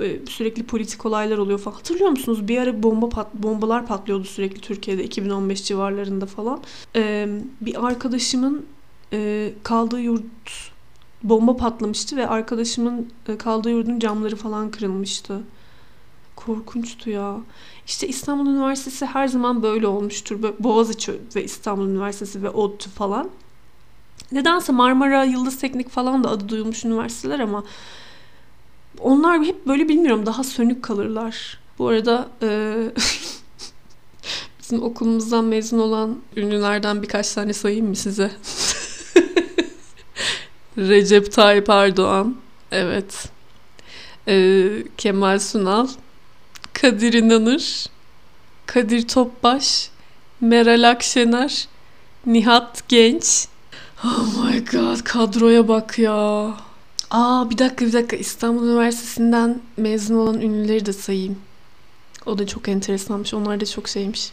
e, sürekli politik olaylar oluyor falan. Hatırlıyor musunuz? Bir ara bomba pat, bombalar patlıyordu sürekli Türkiye'de 2015 civarlarında falan. Ee, bir arkadaşımın e, kaldığı yurt bomba patlamıştı ve arkadaşımın e, kaldığı yurdun camları falan kırılmıştı. Korkunçtu ya. İşte İstanbul Üniversitesi her zaman böyle olmuştur. Boğaziçi ve İstanbul Üniversitesi ve ODTÜ falan. Nedense Marmara, Yıldız Teknik falan da adı duyulmuş üniversiteler ama onlar hep böyle bilmiyorum daha sönük kalırlar. Bu arada e, bizim okulumuzdan mezun olan ünlülerden birkaç tane sayayım mı size? Recep Tayyip Erdoğan. Evet. Ee, Kemal Sunal. Kadir İnanır. Kadir Topbaş. Meral Akşener. Nihat Genç. Oh my god kadroya bak ya. Aa bir dakika bir dakika İstanbul Üniversitesi'nden mezun olan ünlüleri de sayayım. O da çok enteresanmış. Onlar da çok şeymiş.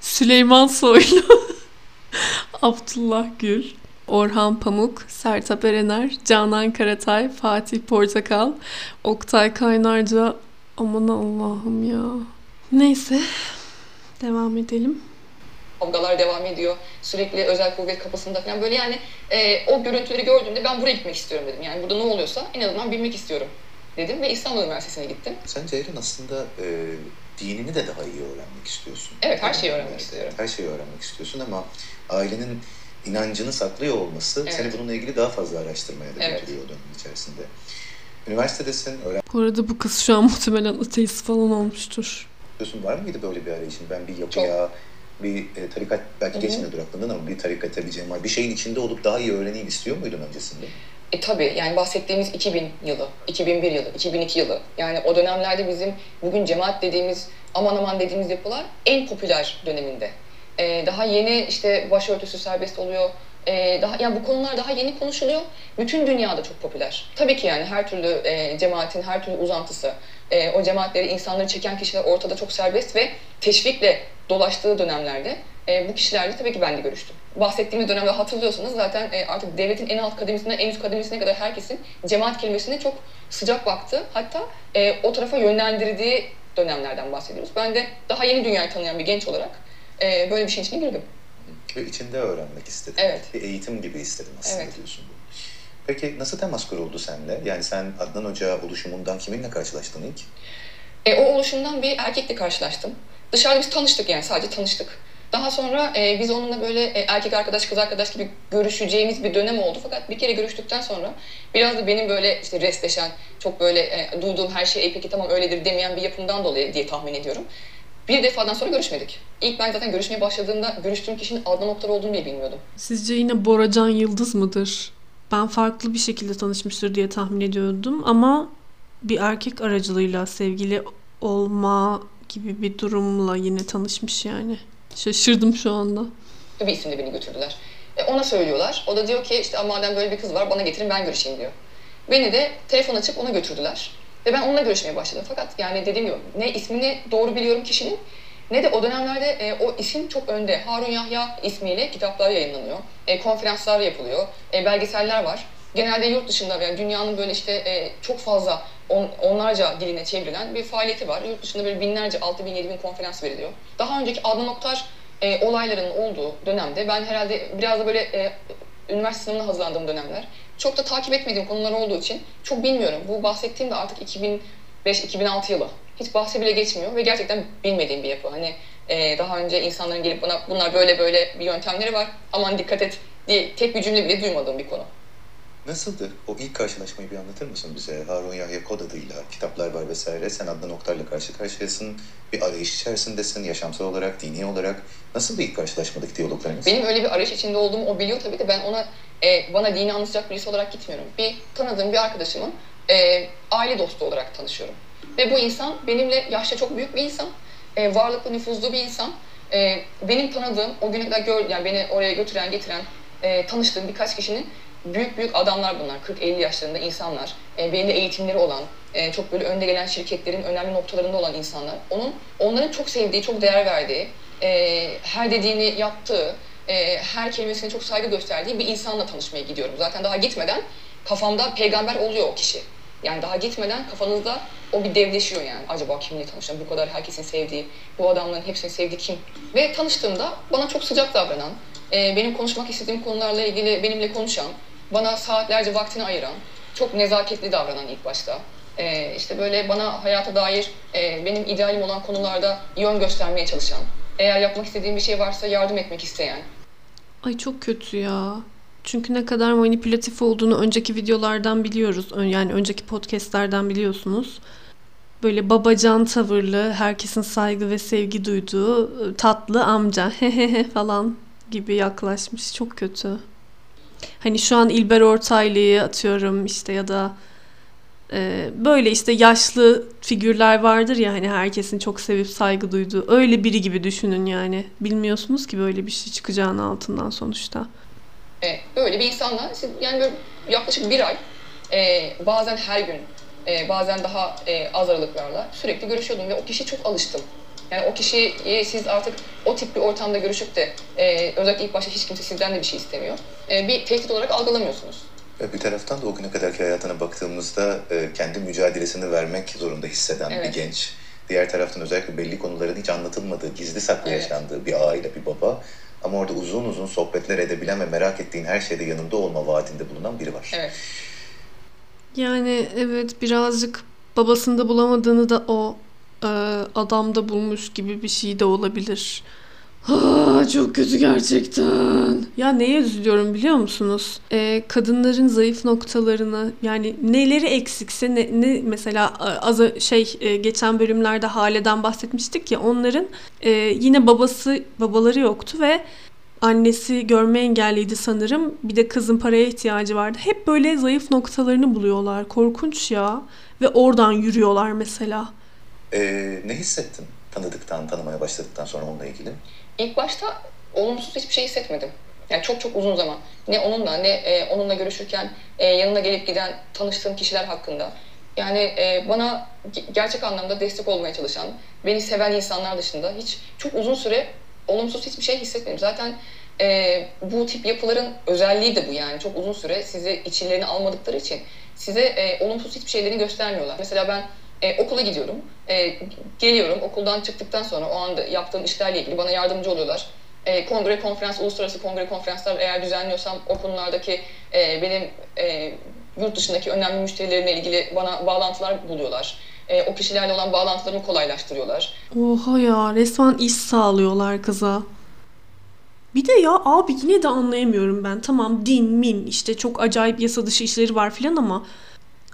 Süleyman Soylu. Abdullah Gül. Orhan Pamuk, Sertab Erener, Canan Karatay, Fatih Portakal, Oktay Kaynarca. Aman Allah'ım ya. Neyse. Devam edelim. Kavgalar devam ediyor. Sürekli özel kuvvet kapısında falan böyle yani e, o görüntüleri gördüğümde ben buraya gitmek istiyorum dedim. Yani burada ne oluyorsa en azından bilmek istiyorum dedim ve İstanbul Üniversitesi'ne gittim. Sen Ceylan aslında e, dinini de daha iyi öğrenmek istiyorsun. Evet, her şeyi öğrenmek Evet, istiyorum. Her şeyi öğrenmek istiyorsun ama ailenin inancını saklıyor olması Evet. seni bununla ilgili daha fazla araştırmaya da Evet. götürüyor o dönem içerisinde. Üniversitedesin, Bu arada bu kız şu an muhtemelen ateist falan olmuştur. öğreniyorsun. Var mıydı böyle bir arayışın? Ben bir yapıya, bir e, tarikat, belki Hı hı. geçmiyordur aklından ama bir tarikata, bir cemaat, bir şeyin içinde olup daha iyi öğreneyim istiyor muydun öncesinde? E tabii yani bahsettiğimiz 2000 yılı, 2001 yılı, 2002 yılı. Yani o dönemlerde bizim bugün cemaat dediğimiz, aman aman dediğimiz yapılar en popüler döneminde. E, daha yeni işte başörtüsü serbest oluyor. E, daha yani bu konular daha yeni konuşuluyor. Bütün dünyada çok popüler. Tabii ki yani her türlü e, cemaatin her türlü uzantısı, e, o cemaatleri insanları çeken kişiler ortada çok serbest ve teşvikle dolaştığı dönemlerde e, bu kişilerle tabii ki ben de görüştüm. Bahsettiğimiz dönemde hatırlıyorsanız zaten e, artık devletin en alt kademesinden en üst kademesine kadar herkesin cemaat kelimesine çok sıcak baktı. Hatta e, o tarafa yönlendirdiği dönemlerden bahsediyoruz. Ben de daha yeni dünyayı tanıyan bir genç olarak e, böyle bir şeyin içine girdim. Ve içinde öğrenmek istedim. Evet. Bir eğitim gibi istedim aslında Evet. diyorsun. Peki nasıl temas kuruldu seninle? Yani sen Adnan Hoca oluşumundan kiminle karşılaştın ilk? E, o oluşumdan bir erkekle karşılaştım. Dışarıda biz tanıştık yani sadece tanıştık. Daha sonra e, biz onunla böyle e, erkek arkadaş kız arkadaş gibi görüşeceğimiz bir dönem oldu. Fakat bir kere görüştükten sonra biraz da benim böyle işte restleşen, çok böyle e, duyduğum her şey "E, peki tamam öyledir demeyen bir yapımdan dolayı diye tahmin ediyorum. Bir defadan sonra görüşmedik. İlk ben zaten görüşmeye başladığımda görüştüğüm kişinin Adnan Oktar olduğunu bile bilmiyordum. Sizce yine Boracan Yıldız mıdır? Ben farklı bir şekilde tanışmıştır diye tahmin ediyordum ama bir erkek aracılığıyla sevgili olma gibi bir durumla yine tanışmış yani. Şaşırdım şu anda. bir isimle beni götürdüler. E, ona söylüyorlar. O da diyor ki işte madem böyle bir kız var bana getirin ben görüşeyim diyor. Beni de telefon açıp ona götürdüler. Ve ben onunla görüşmeye başladım. Fakat yani dediğim gibi ne ismini doğru biliyorum kişinin ne de o dönemlerde e, o isim çok önde. Harun Yahya ismiyle kitaplar yayınlanıyor. E, konferanslar yapılıyor. E, belgeseller var. Genelde yurt dışında veya dünyanın böyle işte e, çok fazla on, onlarca diline çevrilen bir faaliyeti var. Yurt dışında böyle binlerce, 6 bin, 7 bin konferans veriliyor. Daha önceki Adnan Oktar e, olayların olduğu dönemde ben herhalde biraz da böyle e, üniversite sınavına hazırlandığım dönemler çok da takip etmediğim konular olduğu için çok bilmiyorum. Bu bahsettiğim de artık 2005-2006 yılı. Hiç bahse bile geçmiyor ve gerçekten bilmediğim bir yapı. Hani e, daha önce insanların gelip bana bunlar böyle böyle bir yöntemleri var aman dikkat et diye tek bir cümle bile duymadığım bir konu. Nasıldı? O ilk karşılaşmayı bir anlatır mısın bize? Harun Yahya kod adıyla, kitaplar var vesaire. Sen Adnan Oktar'la karşı karşıyasın. Bir arayış içerisindesin, yaşamsal olarak, dini olarak. Nasıl ilk karşılaşmadaki diyaloglarınız? Benim öyle bir arayış içinde olduğumu o biliyor tabii de ben ona e, bana dini anlatacak birisi olarak gitmiyorum. Bir tanıdığım bir arkadaşımın e, aile dostu olarak tanışıyorum. Ve bu insan benimle yaşça çok büyük bir insan, e, varlıklı, nüfuzlu bir insan. E, benim tanıdığım, o güne kadar gör, yani beni oraya götüren, getiren, e, tanıştığım birkaç kişinin büyük büyük adamlar bunlar. 40-50 yaşlarında insanlar. E, belli eğitimleri olan, e, çok böyle önde gelen şirketlerin önemli noktalarında olan insanlar. Onun, onların çok sevdiği, çok değer verdiği, e, her dediğini yaptığı, e, her kelimesine çok saygı gösterdiği bir insanla tanışmaya gidiyorum. Zaten daha gitmeden kafamda peygamber oluyor o kişi. Yani daha gitmeden kafanızda o bir devleşiyor yani. Acaba kimle tanışacağım? Bu kadar herkesin sevdiği, bu adamların hepsini sevdiği kim? Ve tanıştığımda bana çok sıcak davranan, e, benim konuşmak istediğim konularla ilgili benimle konuşan, bana saatlerce vaktini ayıran, çok nezaketli davranan ilk başta. E, işte böyle bana hayata dair e, benim idealim olan konularda yön göstermeye çalışan, eğer yapmak istediğim bir şey varsa yardım etmek isteyen, Ay çok kötü ya. Çünkü ne kadar manipülatif olduğunu önceki videolardan biliyoruz. Yani önceki podcastlerden biliyorsunuz. Böyle babacan tavırlı, herkesin saygı ve sevgi duyduğu ıı, tatlı amca falan gibi yaklaşmış. Çok kötü. Hani şu an İlber Ortaylı'yı atıyorum işte ya da e, böyle işte yaşlı figürler vardır ya hani herkesin çok sevip saygı duyduğu. Öyle biri gibi düşünün yani. Bilmiyorsunuz ki böyle bir şey çıkacağını altından sonuçta. E, böyle bir insanla yani böyle yaklaşık bir ay e, bazen her gün e, bazen daha e, az aralıklarla sürekli görüşüyordum ve o kişiye çok alıştım. Yani o kişiyi siz artık o tip bir ortamda görüşüp de e, özellikle ilk başta hiç kimse sizden de bir şey istemiyor. E, bir tehdit olarak algılamıyorsunuz. Bir taraftan da o güne kadarki hayatına baktığımızda e, kendi mücadelesini vermek zorunda hisseden evet. bir genç. Diğer taraftan özellikle belli konuların hiç anlatılmadığı, gizli saklı evet. yaşandığı bir aile, bir baba. Ama orada uzun uzun sohbetler edebilen ve merak ettiğin her şeyde yanında olma vaadinde bulunan biri var. Evet. Yani evet birazcık babasında bulamadığını da o e, adamda bulmuş gibi bir şey de olabilir. Ha, çok kötü gerçekten. Ya neye üzülüyorum biliyor musunuz? Ee, kadınların zayıf noktalarını yani neleri eksikse ne, ne mesela az şey e, geçen bölümlerde Hale'den bahsetmiştik ya onların e, yine babası babaları yoktu ve annesi görme engelliydi sanırım. Bir de kızın paraya ihtiyacı vardı. Hep böyle zayıf noktalarını buluyorlar. Korkunç ya. Ve oradan yürüyorlar mesela. Ee, ne hissettin tanıdıktan, tanımaya başladıktan sonra onunla ilgili? İlk başta olumsuz hiçbir şey hissetmedim. Yani çok çok uzun zaman. Ne onunla ne e, onunla görüşürken e, yanına gelip giden tanıştığım kişiler hakkında. Yani e, bana gerçek anlamda destek olmaya çalışan, beni seven insanlar dışında hiç çok uzun süre olumsuz hiçbir şey hissetmedim. Zaten e, bu tip yapıların özelliği de bu yani. Çok uzun süre sizi içlerine almadıkları için size e, olumsuz hiçbir şeylerini göstermiyorlar. Mesela ben e, okula gidiyorum. E, geliyorum okuldan çıktıktan sonra o anda yaptığım işlerle ilgili bana yardımcı oluyorlar. E, kongre, konferans, uluslararası kongre, konferanslar eğer düzenliyorsam o konulardaki e, benim e, yurt dışındaki önemli müşterilerimle ilgili bana bağlantılar buluyorlar. E, o kişilerle olan bağlantılarımı kolaylaştırıyorlar. Oha ya resmen iş sağlıyorlar kıza. Bir de ya abi yine de anlayamıyorum ben. Tamam din, min işte çok acayip yasa dışı işleri var filan ama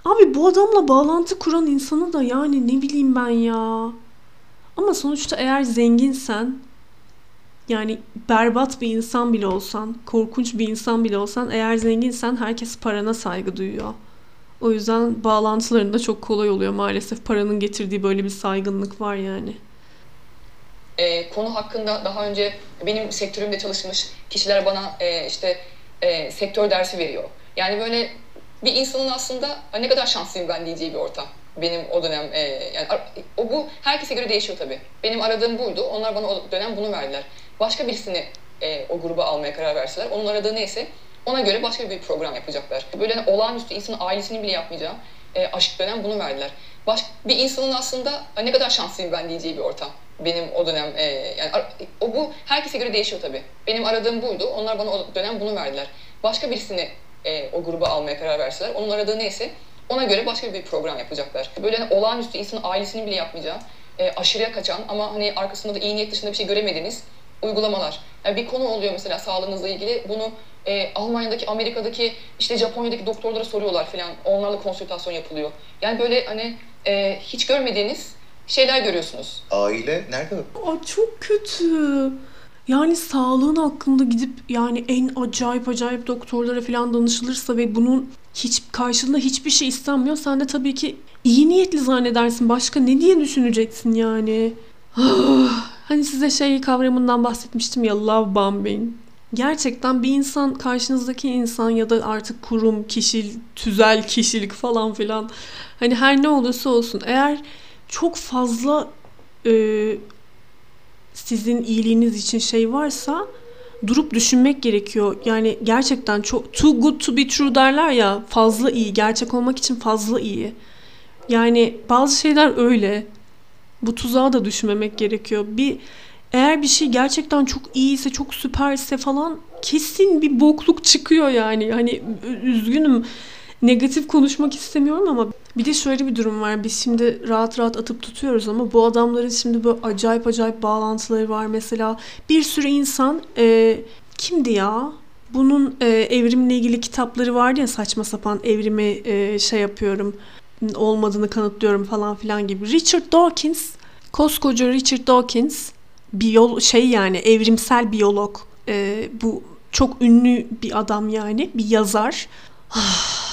Abi bu adamla bağlantı kuran insanı da yani ne bileyim ben ya. Ama sonuçta eğer zenginsen yani berbat bir insan bile olsan, korkunç bir insan bile olsan eğer zenginsen herkes parana saygı duyuyor. O yüzden bağlantılarında çok kolay oluyor maalesef. Paranın getirdiği böyle bir saygınlık var yani. E, konu hakkında daha önce benim sektörümde çalışmış kişiler bana e, işte e, sektör dersi veriyor. Yani böyle bir insanın aslında ne kadar şanslıyım ben diyeceği bir ortam. Benim o dönem e, yani o bu herkese göre değişiyor tabii. Benim aradığım buydu. Onlar bana o dönem bunu verdiler. Başka birisini e, o gruba almaya karar verseler, onun aradığı neyse ona göre başka bir program yapacaklar. Böyle hani olağanüstü insanın ailesinin bile yapmayacağı e, aşk dönem bunu verdiler. Baş, bir insanın aslında ne kadar şanslıyım ben diyeceği bir ortam. Benim o dönem e, yani o bu herkese göre değişiyor tabii. Benim aradığım buydu. Onlar bana o dönem bunu verdiler. Başka birisini e, o gruba almaya karar verseler, onun aradığı neyse ona göre başka bir program yapacaklar. Böyle hani olağanüstü insanın ailesinin bile yapmayacağı, e, aşırıya kaçan ama hani arkasında da iyi niyet dışında bir şey göremediğiniz uygulamalar. Yani bir konu oluyor mesela sağlığınızla ilgili. Bunu e, Almanya'daki, Amerika'daki, işte Japonya'daki doktorlara soruyorlar falan. Onlarla konsültasyon yapılıyor. Yani böyle hani e, hiç görmediğiniz şeyler görüyorsunuz. Aile nerede? Aa, çok kötü. Yani sağlığın hakkında gidip yani en acayip acayip doktorlara falan danışılırsa ve bunun hiç karşılığında hiçbir şey istenmiyor. Sen de tabii ki iyi niyetli zannedersin. Başka ne diye düşüneceksin yani? hani size şey kavramından bahsetmiştim ya love bombing. Gerçekten bir insan karşınızdaki insan ya da artık kurum, kişi, tüzel kişilik falan filan hani her ne olursa olsun eğer çok fazla e, sizin iyiliğiniz için şey varsa durup düşünmek gerekiyor. Yani gerçekten çok too good to be true derler ya fazla iyi, gerçek olmak için fazla iyi. Yani bazı şeyler öyle. Bu tuzağa da düşmemek gerekiyor. Bir eğer bir şey gerçekten çok iyiyse, çok süperse falan kesin bir bokluk çıkıyor yani. Hani üzgünüm negatif konuşmak istemiyorum ama bir de şöyle bir durum var. Biz şimdi rahat rahat atıp tutuyoruz ama bu adamların şimdi böyle acayip acayip bağlantıları var. Mesela bir sürü insan e, kimdi ya? Bunun e, evrimle ilgili kitapları vardı ya saçma sapan evrimi e, şey yapıyorum olmadığını kanıtlıyorum falan filan gibi. Richard Dawkins, koskoca Richard Dawkins biyol şey yani evrimsel biyolog. E, bu çok ünlü bir adam yani bir yazar. Ah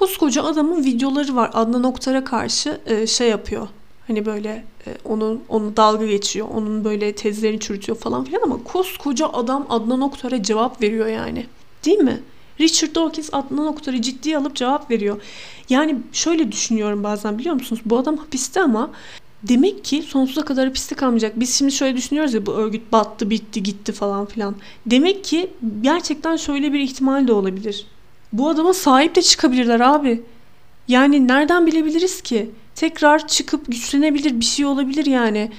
koskoca adamın videoları var. Adnan Oktar'a karşı e, şey yapıyor. Hani böyle e, onun onu dalga geçiyor. Onun böyle tezlerini çürütüyor falan filan ama koskoca adam Adnan Oktar'a cevap veriyor yani. Değil mi? Richard Dawkins Adnan Oktar'ı ciddiye alıp cevap veriyor. Yani şöyle düşünüyorum bazen biliyor musunuz? Bu adam hapiste ama Demek ki sonsuza kadar hapiste kalmayacak. Biz şimdi şöyle düşünüyoruz ya bu örgüt battı, bitti, gitti falan filan. Demek ki gerçekten şöyle bir ihtimal de olabilir. Bu adama sahip de çıkabilirler abi. Yani nereden bilebiliriz ki? Tekrar çıkıp güçlenebilir bir şey olabilir yani.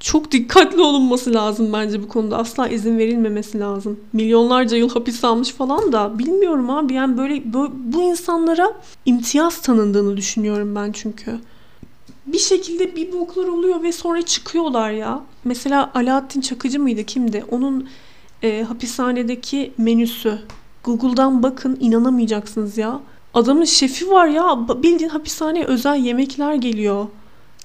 Çok dikkatli olunması lazım bence bu konuda. Asla izin verilmemesi lazım. Milyonlarca yıl hapis almış falan da bilmiyorum abi. Yani böyle, böyle bu insanlara imtiyaz tanındığını düşünüyorum ben çünkü bir şekilde bir boklar oluyor ve sonra çıkıyorlar ya. Mesela Alaaddin Çakıcı mıydı kimdi? Onun e, hapishanedeki menüsü. Google'dan bakın inanamayacaksınız ya. Adamın şefi var ya bildiğin hapishaneye özel yemekler geliyor.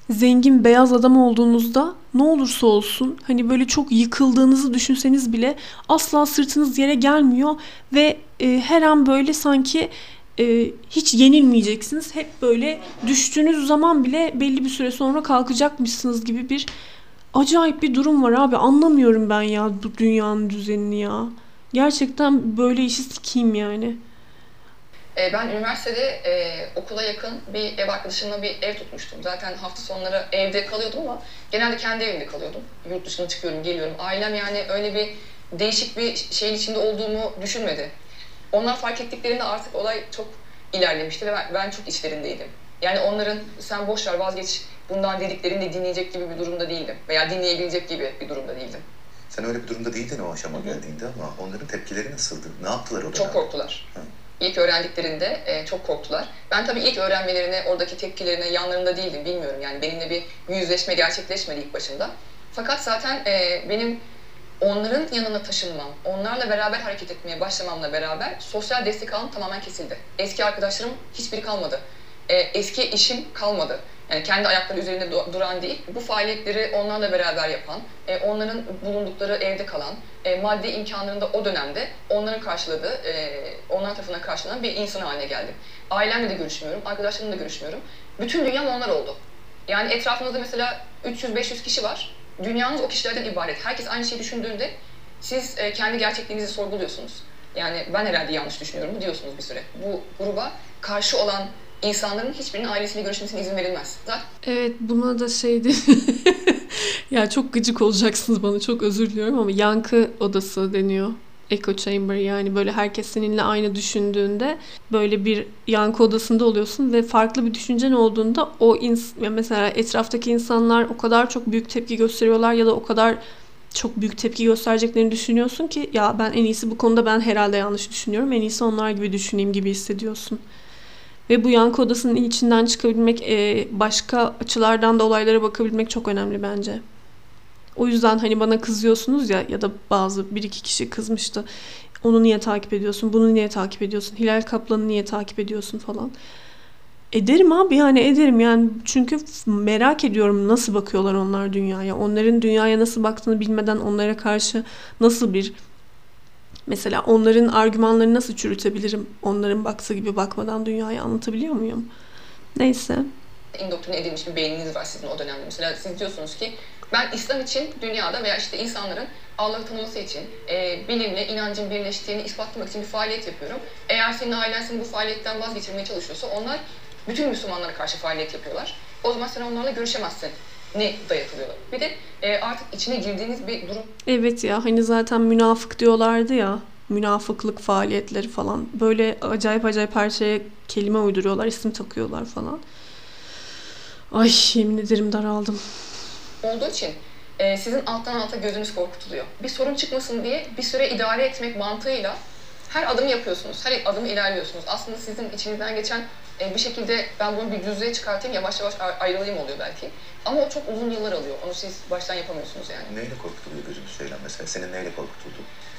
Zengin beyaz adam olduğunuzda ne olursa olsun hani böyle çok yıkıldığınızı düşünseniz bile asla sırtınız yere gelmiyor ve e, her an böyle sanki e, hiç yenilmeyeceksiniz. Hep böyle düştüğünüz zaman bile belli bir süre sonra kalkacakmışsınız gibi bir acayip bir durum var abi. Anlamıyorum ben ya bu dünyanın düzenini ya. Gerçekten böyle işi sikeyim yani. E, ben üniversitede e, okula yakın bir ev arkadaşımla bir ev tutmuştum. Zaten hafta sonları evde kalıyordum ama genelde kendi evimde kalıyordum. Yurt dışına çıkıyorum, geliyorum. Ailem yani öyle bir değişik bir şeyin içinde olduğumu düşünmedi. Onlar fark ettiklerinde artık olay çok ilerlemişti ve ben, çok içlerindeydim. Yani onların sen boş ver vazgeç bundan dediklerini de dinleyecek gibi bir durumda değildim. Veya dinleyebilecek gibi bir durumda değildim. Sen öyle bir durumda değildin o aşama geldiğinde ama onların tepkileri nasıldı? Ne yaptılar o? Çok korktular. Hı. İlk öğrendiklerinde e, çok korktular. Ben tabii ilk öğrenmelerine, oradaki tepkilerine yanlarında değildim, bilmiyorum. Yani benimle bir yüzleşme gerçekleşmedi ilk başında. Fakat zaten e, benim onların yanına taşınmam, onlarla beraber hareket etmeye başlamamla beraber sosyal destek alım tamamen kesildi. Eski arkadaşlarım hiçbiri kalmadı. Ee, eski işim kalmadı. Yani kendi ayakları üzerinde duran değil, bu faaliyetleri onlarla beraber yapan, e, onların bulundukları evde kalan, e, maddi imkanlarında o dönemde onların karşıladığı, e, onlar tarafından karşılanan bir insan haline geldim. Ailemle de görüşmüyorum, arkadaşlarımla da görüşmüyorum. Bütün dünyam onlar oldu. Yani etrafınızda mesela 300-500 kişi var dünyanız o kişilerden ibaret. Herkes aynı şeyi düşündüğünde siz e, kendi gerçekliğinizi sorguluyorsunuz. Yani ben herhalde yanlış düşünüyorum diyorsunuz bir süre. Bu gruba karşı olan insanların hiçbirinin ailesiyle görüşmesine izin verilmez. Zaten... Evet buna da şeydi. ya çok gıcık olacaksınız bana çok özür diliyorum ama yankı odası deniyor echo chamber yani böyle herkes seninle aynı düşündüğünde böyle bir yankı odasında oluyorsun ve farklı bir düşüncen olduğunda o ins- mesela etraftaki insanlar o kadar çok büyük tepki gösteriyorlar ya da o kadar çok büyük tepki göstereceklerini düşünüyorsun ki ya ben en iyisi bu konuda ben herhalde yanlış düşünüyorum. En iyisi onlar gibi düşüneyim gibi hissediyorsun. Ve bu yankı odasının içinden çıkabilmek, başka açılardan da olaylara bakabilmek çok önemli bence. O yüzden hani bana kızıyorsunuz ya ya da bazı bir iki kişi kızmıştı. Onu niye takip ediyorsun? Bunu niye takip ediyorsun? Hilal Kaplan'ı niye takip ediyorsun falan. Ederim abi yani ederim yani çünkü merak ediyorum nasıl bakıyorlar onlar dünyaya. Onların dünyaya nasıl baktığını bilmeden onlara karşı nasıl bir mesela onların argümanlarını nasıl çürütebilirim? Onların baktığı gibi bakmadan dünyaya anlatabiliyor muyum? Neyse. İndoktrine edilmiş bir beyniniz var sizin o dönemde. Mesela siz diyorsunuz ki ben İslam için dünyada veya işte insanların Allah'ı tanıması için, e, bilimle inancın birleştiğini ispatlamak için bir faaliyet yapıyorum. Eğer senin ailen seni bu faaliyetten vazgeçirmeye çalışıyorsa onlar bütün Müslümanlara karşı faaliyet yapıyorlar. O zaman sen onlarla görüşemezsin ne dayatılıyorlar. Bir de e, artık içine girdiğiniz bir durum. Evet ya hani zaten münafık diyorlardı ya münafıklık faaliyetleri falan. Böyle acayip acayip her şeye kelime uyduruyorlar, isim takıyorlar falan. Ay yemin ederim daraldım olduğu için e, sizin alttan alta gözünüz korkutuluyor. Bir sorun çıkmasın diye bir süre idare etmek mantığıyla her adım yapıyorsunuz, her adım ilerliyorsunuz. Aslında sizin içinizden geçen e, bir şekilde ben bunu bir düzlüğe çıkartayım, yavaş yavaş ayrılayım oluyor belki. Ama o çok uzun yıllar alıyor. Onu siz baştan yapamıyorsunuz yani. Neyle korkutuluyor gözünüz söylem mesela? Senin neyle korkutuldu?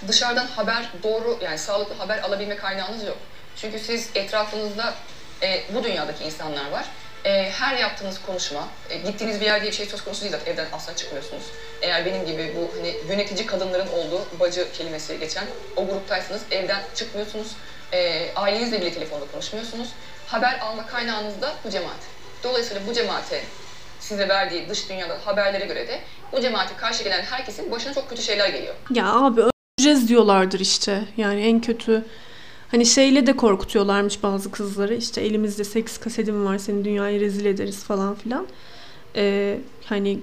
Dışarıdan haber, doğru yani sağlıklı haber alabilme kaynağınız yok. Çünkü siz etrafınızda e, bu dünyadaki insanlar var e, her yaptığınız konuşma, e, gittiğiniz bir yer diye bir şey söz konusu değil zaten evden asla çıkmıyorsunuz. Eğer benim gibi bu hani yönetici kadınların olduğu bacı kelimesi geçen o gruptaysanız evden çıkmıyorsunuz. E, ailenizle bile telefonda konuşmuyorsunuz. Haber alma kaynağınız da bu cemaat. Dolayısıyla bu cemaate size verdiği dış dünyada haberlere göre de bu cemaate karşı gelen herkesin başına çok kötü şeyler geliyor. Ya abi öleceğiz diyorlardır işte. Yani en kötü Hani şeyle de korkutuyorlarmış bazı kızları. İşte elimizde seks kasetim var seni dünyaya rezil ederiz falan filan. e, hani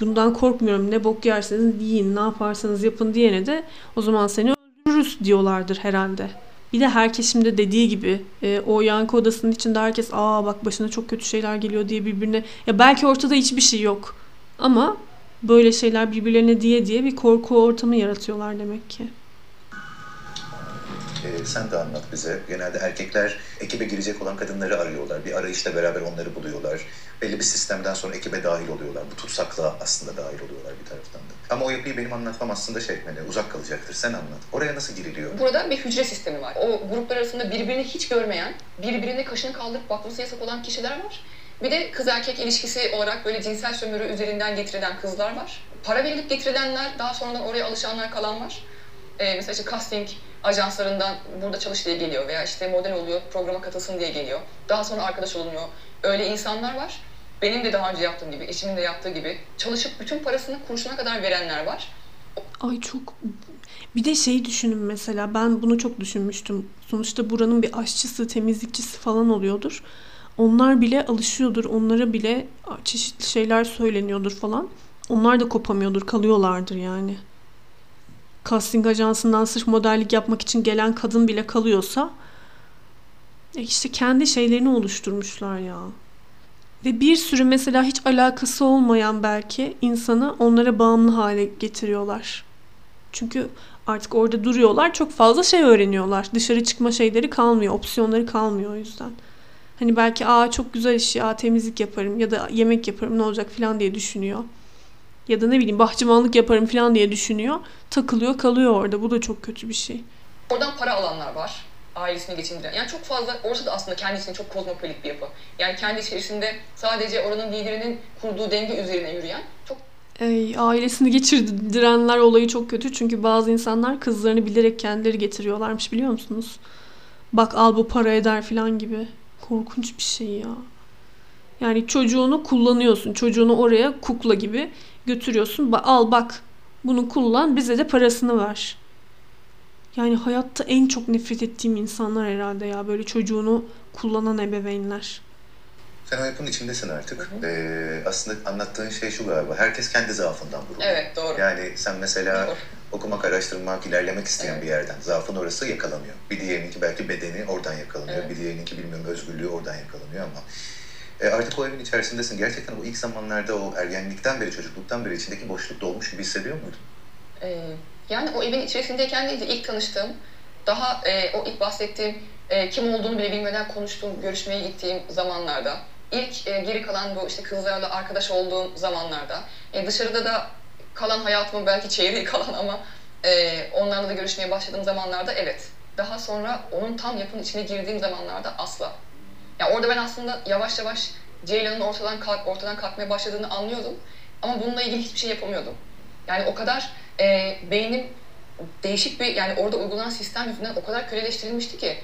bundan korkmuyorum ne bok yerseniz yiyin ne yaparsanız yapın diyene de o zaman seni öldürürüz diyorlardır herhalde. Bir de herkes şimdi dediği gibi e, o yankı odasının içinde herkes aa bak başına çok kötü şeyler geliyor diye birbirine ya belki ortada hiçbir şey yok ama böyle şeyler birbirlerine diye diye bir korku ortamı yaratıyorlar demek ki. Ee, sen de anlat bize. Genelde erkekler ekibe girecek olan kadınları arıyorlar. Bir arayışla beraber onları buluyorlar. Belli bir sistemden sonra ekibe dahil oluyorlar. Bu tutsaklığa aslında dahil oluyorlar bir taraftan da. Ama o yapıyı benim anlatmam aslında şey etmeli, uzak kalacaktır. Sen anlat. Oraya nasıl giriliyor? Burada bir hücre sistemi var. O gruplar arasında birbirini hiç görmeyen, birbirine kaşını kaldırıp bakması yasak olan kişiler var. Bir de kız erkek ilişkisi olarak böyle cinsel sömürü üzerinden getirilen kızlar var. Para verilip getirilenler, daha sonradan oraya alışanlar kalan var. Ee, mesela işte casting ajanslarından burada çalış diye geliyor veya işte model oluyor, programa katılsın diye geliyor. Daha sonra arkadaş olunuyor. Öyle insanlar var. Benim de daha önce yaptığım gibi, eşimin de yaptığı gibi çalışıp bütün parasını kuruşuna kadar verenler var. Ay çok bir de şeyi düşünün mesela ben bunu çok düşünmüştüm. Sonuçta buranın bir aşçısı, temizlikçisi falan oluyordur. Onlar bile alışıyordur. Onlara bile çeşitli şeyler söyleniyordur falan. Onlar da kopamıyordur, kalıyorlardır yani. Casting ajansından sırf modellik yapmak için gelen kadın bile kalıyorsa e işte kendi şeylerini oluşturmuşlar ya. Ve bir sürü mesela hiç alakası olmayan belki insanı onlara bağımlı hale getiriyorlar. Çünkü artık orada duruyorlar çok fazla şey öğreniyorlar. Dışarı çıkma şeyleri kalmıyor, opsiyonları kalmıyor o yüzden. Hani belki aa çok güzel iş ya temizlik yaparım ya da yemek yaparım ne olacak falan diye düşünüyor. Ya da ne bileyim bahçıvanlık yaparım falan diye düşünüyor. Takılıyor kalıyor orada. Bu da çok kötü bir şey. Oradan para alanlar var. Ailesini geçindiren. Yani çok fazla, orası da aslında kendi içinde çok kozmopolit bir yapı. Yani kendi içerisinde sadece oranın liderinin kurduğu denge üzerine yürüyen çok Ey, ailesini geçirdirenler olayı çok kötü. Çünkü bazı insanlar kızlarını bilerek kendileri getiriyorlarmış biliyor musunuz? Bak al bu para eder falan gibi. Korkunç bir şey ya. Yani çocuğunu kullanıyorsun. Çocuğunu oraya kukla gibi götürüyorsun. Al bak bunu kullan bize de parasını ver. Yani hayatta en çok nefret ettiğim insanlar herhalde ya. Böyle çocuğunu kullanan ebeveynler. Sen o yapının içindesin artık. Ee, aslında anlattığın şey şu galiba. Herkes kendi zaafından vuruluyor. Evet doğru. Yani sen mesela Doğru. okumak, araştırmak, ilerlemek isteyen Evet. bir yerden. Zaafın orası yakalanıyor. Bir diğerininki belki bedeni oradan yakalanıyor. Evet. Bir diğerininki bilmiyorum özgürlüğü oradan yakalanıyor ama e, artık o evin içerisindesin. Gerçekten o ilk zamanlarda o ergenlikten beri, çocukluktan beri içindeki boşluk dolmuş gibi hissediyor muydun? Ee, yani o evin içerisindeyken değil de ilk tanıştığım, daha e, o ilk bahsettiğim e, kim olduğunu bile bilmeden konuştuğum, görüşmeye gittiğim zamanlarda, ilk e, geri kalan bu işte kızlarla arkadaş olduğum zamanlarda, e, dışarıda da kalan hayatımın belki çeyreği kalan ama e, onlarla da görüşmeye başladığım zamanlarda evet. Daha sonra onun tam yapının içine girdiğim zamanlarda asla. Ya orada ben aslında yavaş yavaş Ceylan'ın ortadan kalk, ortadan kalkmaya başladığını anlıyordum. Ama bununla ilgili hiçbir şey yapamıyordum. Yani o kadar e, beynim değişik bir yani orada uygulanan sistem yüzünden o kadar köleleştirilmişti ki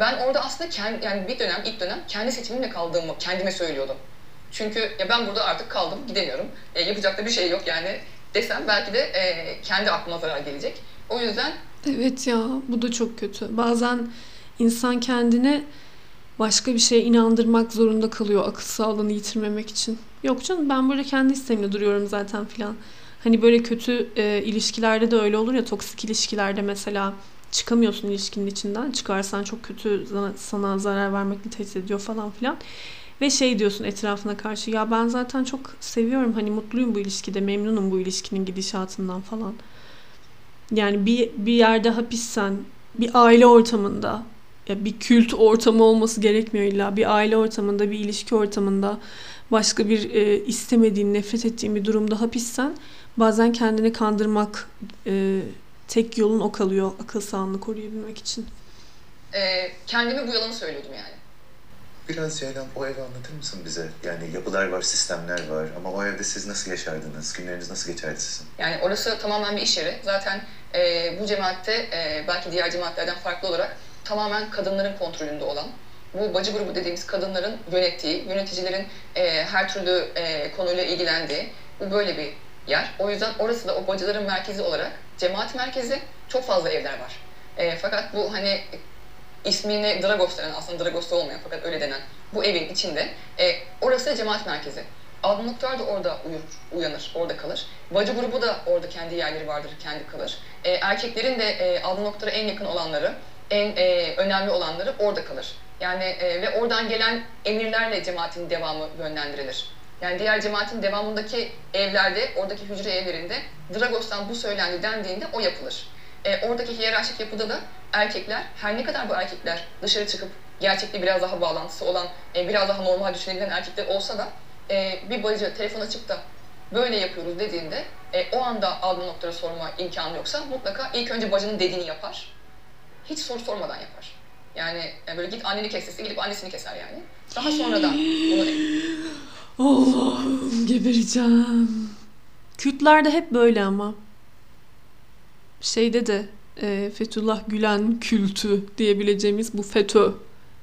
ben orada aslında kendi, yani bir dönem ilk dönem kendi seçimimle kaldığımı kendime söylüyordum. Çünkü ya ben burada artık kaldım gidemiyorum. E, yapacak da bir şey yok yani desem belki de e, kendi aklıma zarar gelecek. O yüzden Evet ya bu da çok kötü. Bazen insan kendini başka bir şeye inandırmak zorunda kalıyor akıl sağlığını yitirmemek için. Yok canım ben burada kendi isteğimle duruyorum zaten filan. Hani böyle kötü e, ilişkilerde de öyle olur ya toksik ilişkilerde mesela çıkamıyorsun ilişkinin içinden. Çıkarsan çok kötü sana, zarar vermekle tehdit ediyor falan filan. Ve şey diyorsun etrafına karşı ya ben zaten çok seviyorum hani mutluyum bu ilişkide memnunum bu ilişkinin gidişatından falan. Yani bir, bir yerde hapissen bir aile ortamında ya bir kült ortamı olması gerekmiyor illa bir aile ortamında bir ilişki ortamında başka bir e, istemediğin nefret ettiğin bir durumda hapissen bazen kendini kandırmak e, tek yolun o kalıyor akıl sağlığını koruyabilmek için. e, kendime bu yalanı söylüyordum yani. Biraz Ceylan o evi anlatır mısın bize? Yani yapılar var, sistemler var ama o evde siz nasıl yaşardınız? Günleriniz nasıl geçerdi sizin? Yani orası tamamen bir iş yeri. Zaten e, bu cemaatte e, belki diğer cemaatlerden farklı olarak tamamen kadınların kontrolünde olan, bu bacı grubu dediğimiz kadınların yönettiği, yöneticilerin e, her türlü e, konuyla ilgilendiği bu böyle bir yer. O yüzden orası da o bacıların merkezi olarak cemaat merkezi çok fazla evler var. E, fakat bu hani ismini Dragos denen aslında Dragos'ta olmayan fakat öyle denen bu evin içinde e, orası cemaat merkezi. Adnan Oktar da orada uyur, uyanır, orada kalır. Bacı grubu da orada kendi yerleri vardır, kendi kalır. E, erkeklerin de e, Adnan Oktar'a en yakın olanları, en e, önemli olanları orada kalır. Yani e, ve oradan gelen emirlerle cemaatin devamı yönlendirilir. Yani diğer cemaatin devamındaki evlerde, oradaki hücre evlerinde Dragos'tan bu söylendi dendiğinde o yapılır. E, oradaki hiyerarşik yapıda da erkekler, her ne kadar bu erkekler dışarı çıkıp gerçekle biraz daha bağlantısı olan, e, biraz daha normal düşünebilen erkekler olsa da e, bir bacı telefon açıp da böyle yapıyoruz dediğinde e, o anda Adnan Oktar'a sorma imkanı yoksa mutlaka ilk önce bacının dediğini yapar. Hiç soru sormadan yapar. Yani e, böyle git anneni kes gidip annesini keser yani. Daha sonradan bunu Allah'ım gebereceğim. Kürtlerde hep böyle ama. Şeyde de e, Fethullah Gülen kültü diyebileceğimiz bu FETÖ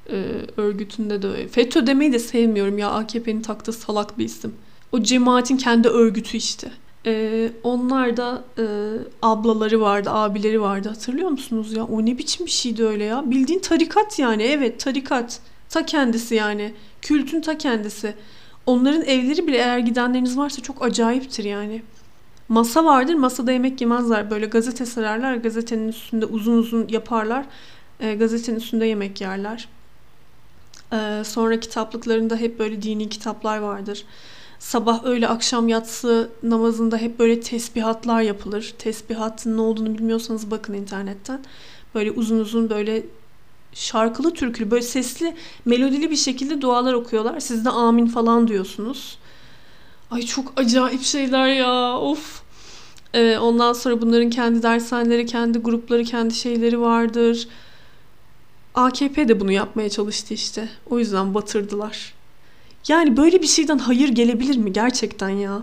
e, örgütünde de öyle. FETÖ demeyi de sevmiyorum ya AKP'nin taktığı salak bir isim. O cemaatin kendi örgütü işte. E, onlar da e, ablaları vardı, abileri vardı hatırlıyor musunuz ya? O ne biçim bir şeydi öyle ya? Bildiğin tarikat yani evet tarikat. Ta kendisi yani. Kültün ta kendisi. Onların evleri bile eğer gidenleriniz varsa çok acayiptir yani. Masa vardır, masada yemek yemezler. Böyle gazete sararlar, gazetenin üstünde uzun uzun yaparlar. E, gazetenin üstünde yemek yerler. E, sonra kitaplıklarında hep böyle dini kitaplar vardır. Sabah öyle akşam yatsı namazında hep böyle tesbihatlar yapılır. Tesbihatın ne olduğunu bilmiyorsanız bakın internetten. Böyle uzun uzun böyle şarkılı türkülü böyle sesli melodili bir şekilde dualar okuyorlar. Siz de amin falan diyorsunuz. Ay çok acayip şeyler ya of. Ee, ondan sonra bunların kendi dershaneleri, kendi grupları, kendi şeyleri vardır. AKP de bunu yapmaya çalıştı işte. O yüzden batırdılar. Yani böyle bir şeyden hayır gelebilir mi gerçekten ya?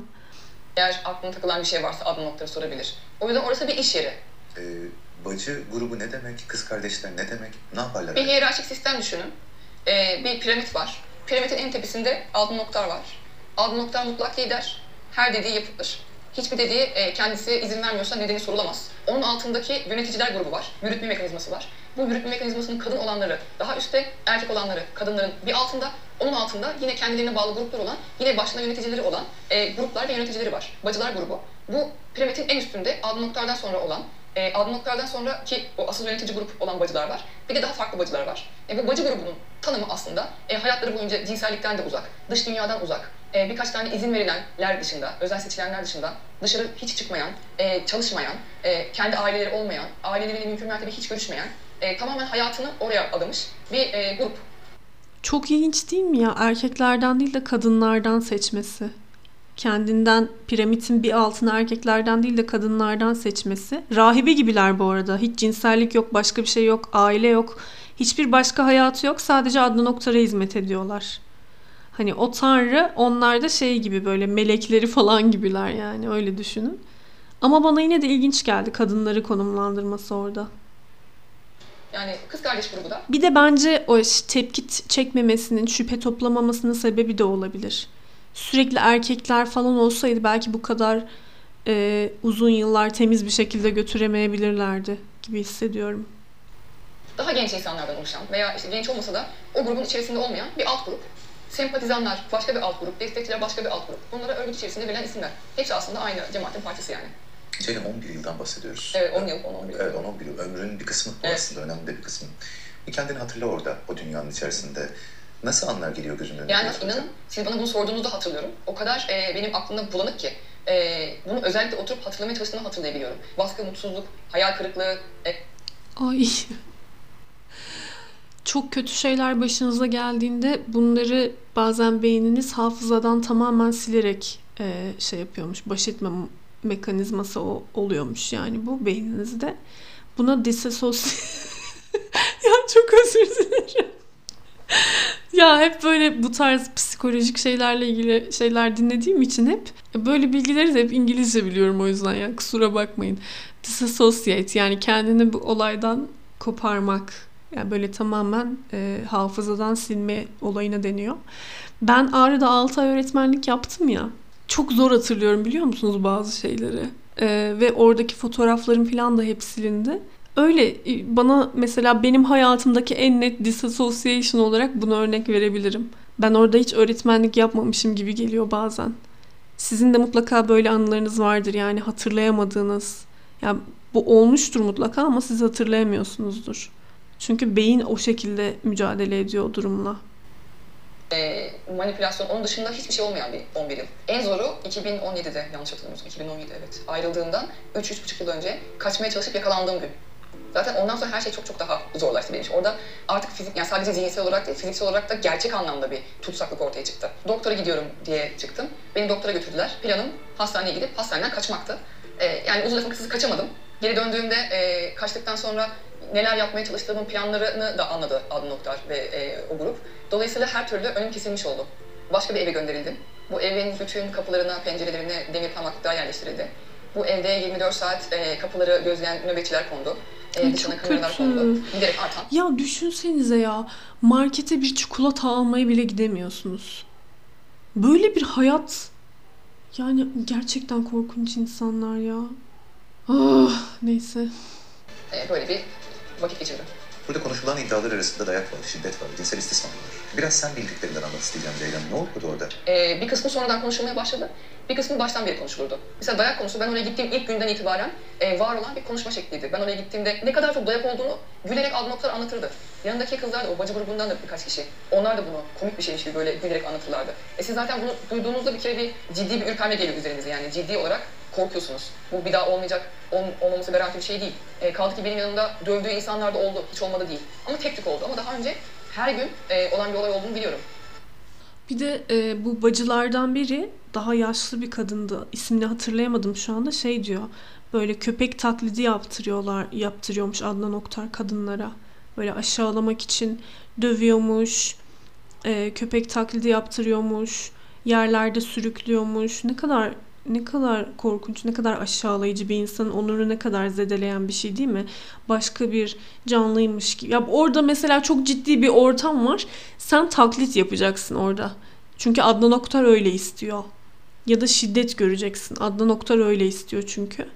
Eğer aklına takılan bir şey varsa Adnan Oktar'a sorabilir. O yüzden orası bir iş yeri. Ee, bacı grubu ne demek? Kız kardeşler ne demek? Ne yaparlar? Bir hiyerarşik sistem düşünün. Ee, bir piramit var. Piramidin en tepesinde Adnan Oktar var. Adnan Oktar mutlak lider. Her dediği yapılır. Hiçbir dediği e, kendisi izin vermiyorsa nedeni sorulamaz. Onun altındaki yöneticiler grubu var. Yürütme mekanizması var. Bu yürütme mekanizmasının kadın olanları, daha üstte erkek olanları, kadınların bir altında, onun altında yine kendilerine bağlı gruplar olan, yine başına yöneticileri olan e, gruplar ve yöneticileri var. Bacılar grubu. Bu piramidin en üstünde Adnan Oktar'dan sonra olan e, Adnan Oktar'dan sonra ki o asıl yönetici grup olan bacılar var. Bir de daha farklı bacılar var. E, bu bacı grubunun tanımı aslında e, hayatları boyunca cinsellikten de uzak, dış dünyadan uzak, e, birkaç tane izin verilenler dışında, özel seçilenler dışında dışarı hiç çıkmayan, e, çalışmayan, e, kendi aileleri olmayan, aileleriyle mümkün mertebe hiç görüşmeyen, e, tamamen hayatını oraya adamış bir e, grup. Çok ilginç değil mi ya? Erkeklerden değil de kadınlardan seçmesi. Kendinden piramidin bir altına erkeklerden değil de kadınlardan seçmesi. Rahibe gibiler bu arada. Hiç cinsellik yok, başka bir şey yok, aile yok. Hiçbir başka hayatı yok. Sadece Adnan Oktar'a hizmet ediyorlar. Hani o tanrı onlar da şey gibi böyle melekleri falan gibiler yani öyle düşünün. Ama bana yine de ilginç geldi kadınları konumlandırması orada. Yani kız kardeş grubu da. Bir de bence o tepki çekmemesinin, şüphe toplamamasının sebebi de olabilir. Sürekli erkekler falan olsaydı belki bu kadar e, uzun yıllar temiz bir şekilde götüremeyebilirlerdi gibi hissediyorum. Daha genç insanlardan oluşan veya işte genç olmasa da o grubun içerisinde olmayan bir alt grup. Sempatizanlar başka bir alt grup, destekçiler başka bir alt grup. Bunlara örgüt içerisinde verilen isimler. Hepsi aslında aynı cemaatin parçası yani. Ceylin 11 yıldan bahsediyoruz. Evet 10 yıl, 10-11 yıl. Evet 10-11 yıl. Ömrünün bir kısmı bu Evet. aslında. Önemli de bir kısmı. Bir kendini hatırla orada, o dünyanın içerisinde. Nasıl anlar geliyor gözünün önüne? Yani inanın siz bana bunu sorduğunuzda hatırlıyorum. O kadar e, benim aklımda bulanık ki. E, bunu özellikle oturup hatırlamaya çalıştığımda hatırlayabiliyorum. Baskı, mutsuzluk, hayal kırıklığı. E, Ay. Çok kötü şeyler başınıza geldiğinde bunları bazen beyniniz hafızadan tamamen silerek e, şey yapıyormuş. Baş etme mekanizması o, oluyormuş yani bu beyninizde. Buna disasosi... ya çok özür dilerim. Ya hep böyle bu tarz psikolojik şeylerle ilgili şeyler dinlediğim için hep böyle bilgileri de hep İngilizce biliyorum o yüzden ya kusura bakmayın. Disassociate yani kendini bu olaydan koparmak yani böyle tamamen e, hafızadan silme olayına deniyor. Ben Ağrı'da 6 ay öğretmenlik yaptım ya. Çok zor hatırlıyorum biliyor musunuz bazı şeyleri. E, ve oradaki fotoğraflarım falan da hep silindi. Öyle e, bana mesela benim hayatımdaki en net disassociation olarak bunu örnek verebilirim. Ben orada hiç öğretmenlik yapmamışım gibi geliyor bazen. Sizin de mutlaka böyle anılarınız vardır yani hatırlayamadığınız. Yani bu olmuştur mutlaka ama siz hatırlayamıyorsunuzdur. Çünkü beyin o şekilde mücadele ediyor o durumla. E, manipülasyon, onun dışında hiçbir şey olmayan bir 11 yıl. En zoru 2017'de yanlış hatırlamıyorsam 2017 evet. Ayrıldığından 3-3,5 yıl önce kaçmaya çalışıp yakalandığım gün. Zaten ondan sonra her şey çok çok daha zorlaştı benim için. Orada artık fizik, yani sadece zihinsel olarak değil, fiziksel olarak da gerçek anlamda bir tutsaklık ortaya çıktı. Doktora gidiyorum diye çıktım. Beni doktora götürdüler. Planım hastaneye gidip hastaneden kaçmaktı. Ee, yani uzun lafın kısası kaçamadım. Geri döndüğümde e, kaçtıktan sonra neler yapmaya çalıştığımın planlarını da anladı Adnan Oktar ve e, o grup. Dolayısıyla her türlü önüm kesilmiş oldu. Başka bir eve gönderildim. Bu evin bütün kapılarına, pencerelerine demir parmaklıklar yerleştirildi. Bu evde 24 saat e, kapıları gözleyen nöbetçiler kondu. Ay, çok kötü. Ya düşünsenize ya markete bir çikolata almaya bile gidemiyorsunuz. Böyle bir hayat yani gerçekten korkunç insanlar ya. Ah neyse. E, böyle bir vakit geçirdim. Burada konuşulan iddialar arasında dayak var, şiddet var, cinsel istismar var. Biraz sen bildiklerinden anlat isteyeceğim Ceylan. Ne oluyordu orada? Ee, bir kısmı sonradan konuşulmaya başladı. Bir kısmı baştan beri konuşulurdu. Mesela dayak konusu ben oraya gittiğim ilk günden itibaren e, var olan bir konuşma şekliydi. Ben oraya gittiğimde ne kadar çok dayak olduğunu gülerek Oktar anlatırdı. Yanındaki kızlar da o bacı grubundan da birkaç kişi. Onlar da bunu komik bir şeymiş gibi böyle gülerek anlatırlardı. E siz zaten bunu duyduğunuzda bir kere bir ciddi bir ürperme geliyor üzerinize yani ciddi olarak korkuyorsunuz. Bu bir daha olmayacak, ol, olmaması garanti bir şey değil. E, kaldı ki benim yanımda dövdüğü insanlar da oldu, hiç olmadı değil. Ama tek tük oldu ama daha önce her gün e, olan bir olay olduğunu biliyorum. Bir de e, bu bacılardan biri daha yaşlı bir kadındı. İsmini hatırlayamadım şu anda. Şey diyor. Böyle köpek taklidi yaptırıyorlar, yaptırıyormuş Adnan Oktar kadınlara. Böyle aşağılamak için dövüyormuş. e, köpek taklidi yaptırıyormuş. Yerlerde sürüklüyormuş. Ne kadar ne kadar korkunç, ne kadar aşağılayıcı bir insanın onurunu ne kadar zedeleyen bir şey değil mi? Başka bir canlıymış gibi. Ya orada mesela çok ciddi bir ortam var. Sen taklit yapacaksın orada. Çünkü Adnan Oktar öyle istiyor. Ya da şiddet göreceksin. Adnan Oktar öyle istiyor çünkü.